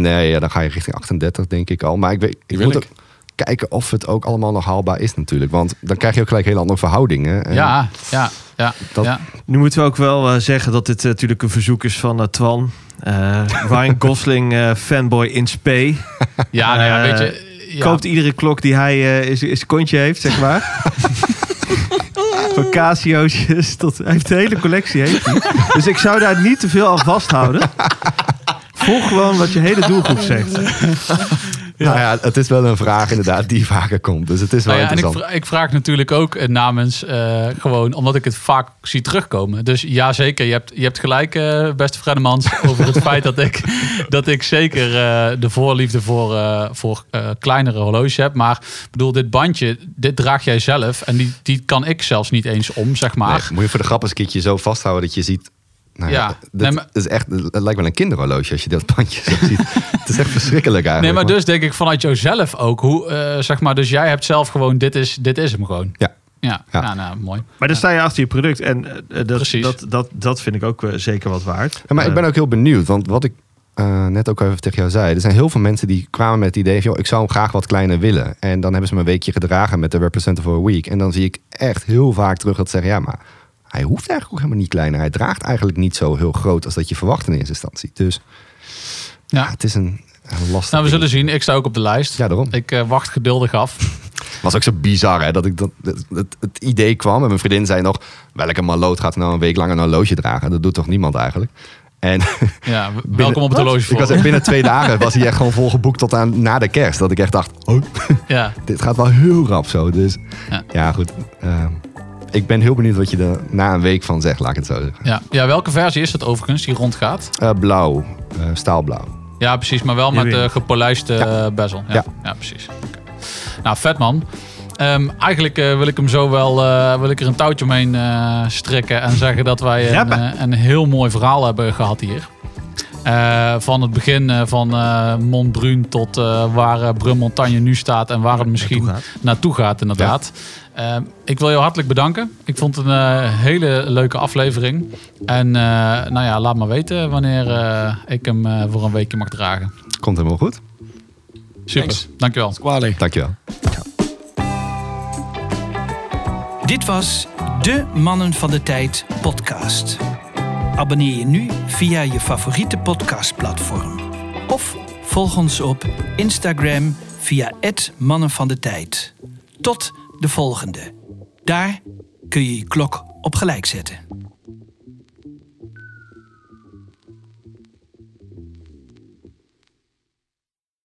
Nee, ja, dan ga je richting 38 denk ik al. Maar ik, weet, ik wil moet ik. ook kijken of het ook allemaal nog haalbaar is natuurlijk. Want dan krijg je ook gelijk hele andere verhoudingen. En Ja, ja, ja. dat- ja. Nu moeten we ook wel eh, zeggen dat dit eh, natuurlijk een verzoek is van eh, Twan. Eh, Ryan Gosling, eh, fanboy in spe. Ja, nou ja, weet je... ja. Koopt iedere klok die hij eh, in zijn- in zijn kontje heeft, zeg maar. Van Casio's tot... Hij heeft de hele collectie, heeft hij. Dus ik zou daar niet te veel aan vasthouden. Volg gewoon wat je hele doelgroep zegt. Nou ja, het is wel een vraag inderdaad die vaker komt. Dus het is wel Nou ja, en ik, interessant. ik vraag natuurlijk ook eh, namens eh, gewoon omdat ik het vaak zie terugkomen. Dus ja, zeker. Je hebt, je hebt gelijk, eh, beste Fredemans, over het feit dat ik, dat ik zeker eh, de voorliefde voor, eh, voor eh, kleinere horloges heb. Maar ik bedoel, dit bandje, dit draag jij zelf. En die, die kan ik zelfs niet eens om, zeg maar. Nee, moet je voor de grap eens een keertje zo vasthouden dat je ziet... Nou ja, nee, maar- is echt, het lijkt wel een kinderhorloge als je dat bandje zo ziet. het is echt verschrikkelijk Nee, eigenlijk. maar dus denk ik vanuit jouzelf ook. Hoe, eh, zeg maar, dus jij hebt zelf gewoon, dit is, dit is hem gewoon. Ja. Ja, Ja. ja. nou, mooi. Maar dan sta je achter je product. En eh, dat, Precies. dat, dat, dat vind ik ook eh, zeker wat waard. Ja, maar ik Eh, ben ook heel benieuwd, want wat ik eh, net ook even tegen jou zei. Er zijn heel veel mensen die kwamen met het idee van... Joh, ik zou hem graag wat kleiner willen. En dan hebben ze me een weekje gedragen met de Representative for a Week. En dan zie ik echt heel vaak terug dat ze zeggen... ja, maar hij hoeft eigenlijk ook helemaal niet kleiner. Hij draagt eigenlijk niet zo heel groot als dat je verwacht in eerste instantie. Dus ja, Ja. het is een, een lastig Nou, we ding. zullen zien. Ik sta ook op de lijst. Ja, daarom. Ik eh, wacht geduldig af. was ook zo bizar, hè? Dat ik dat, het, idee kwam en mijn vriendin zei nog... welke maloot gaat nou een week lang een horloge dragen? Dat doet toch niemand eigenlijk? En Ja, binnen- welkom op het horloge Ik was echt binnen twee dagen was hij echt gewoon volgeboekt tot aan na de kerst. Dat ik echt dacht, oh, Ja, dit gaat wel heel rap zo. Dus Ja. ja, goed. Eh, ik ben heel benieuwd wat je er na een week van zegt, laat ik het zo zeggen. ja. ja, welke versie is het overigens die rondgaat? Eh, blauw, eh, staalblauw. Ja, precies. Maar wel met de gepolijste eh, bezel. Ja, Ja. ja. precies. Oké. Nou, vet man. Ehm, eigenlijk eh, wil ik hem zo wel eh, wil ik er een touwtje omheen eh, strikken en zeggen dat wij een, een heel mooi verhaal hebben gehad hier. Eh, van het begin eh, van eh Montbrun tot eh, waar eh Brun Montagne nu staat en waar het misschien naartoe naartoe gaat, inderdaad. Eh, ik wil jou hartelijk bedanken. Ik vond het een eh, hele leuke aflevering. En eh, nou ja, laat maar weten wanneer eh, ik hem eh, voor een weekje mag dragen. Komt helemaal goed. Super, Thanks. dankjewel. Kwalijk. Dankjewel. Dit was de Mannen van de Tijd podcast. Abonneer je nu via je favoriete podcastplatform. Of volg ons op Instagram via het Mannen van de Tijd. Tot de volgende. Daar kun je je klok op gelijk zetten.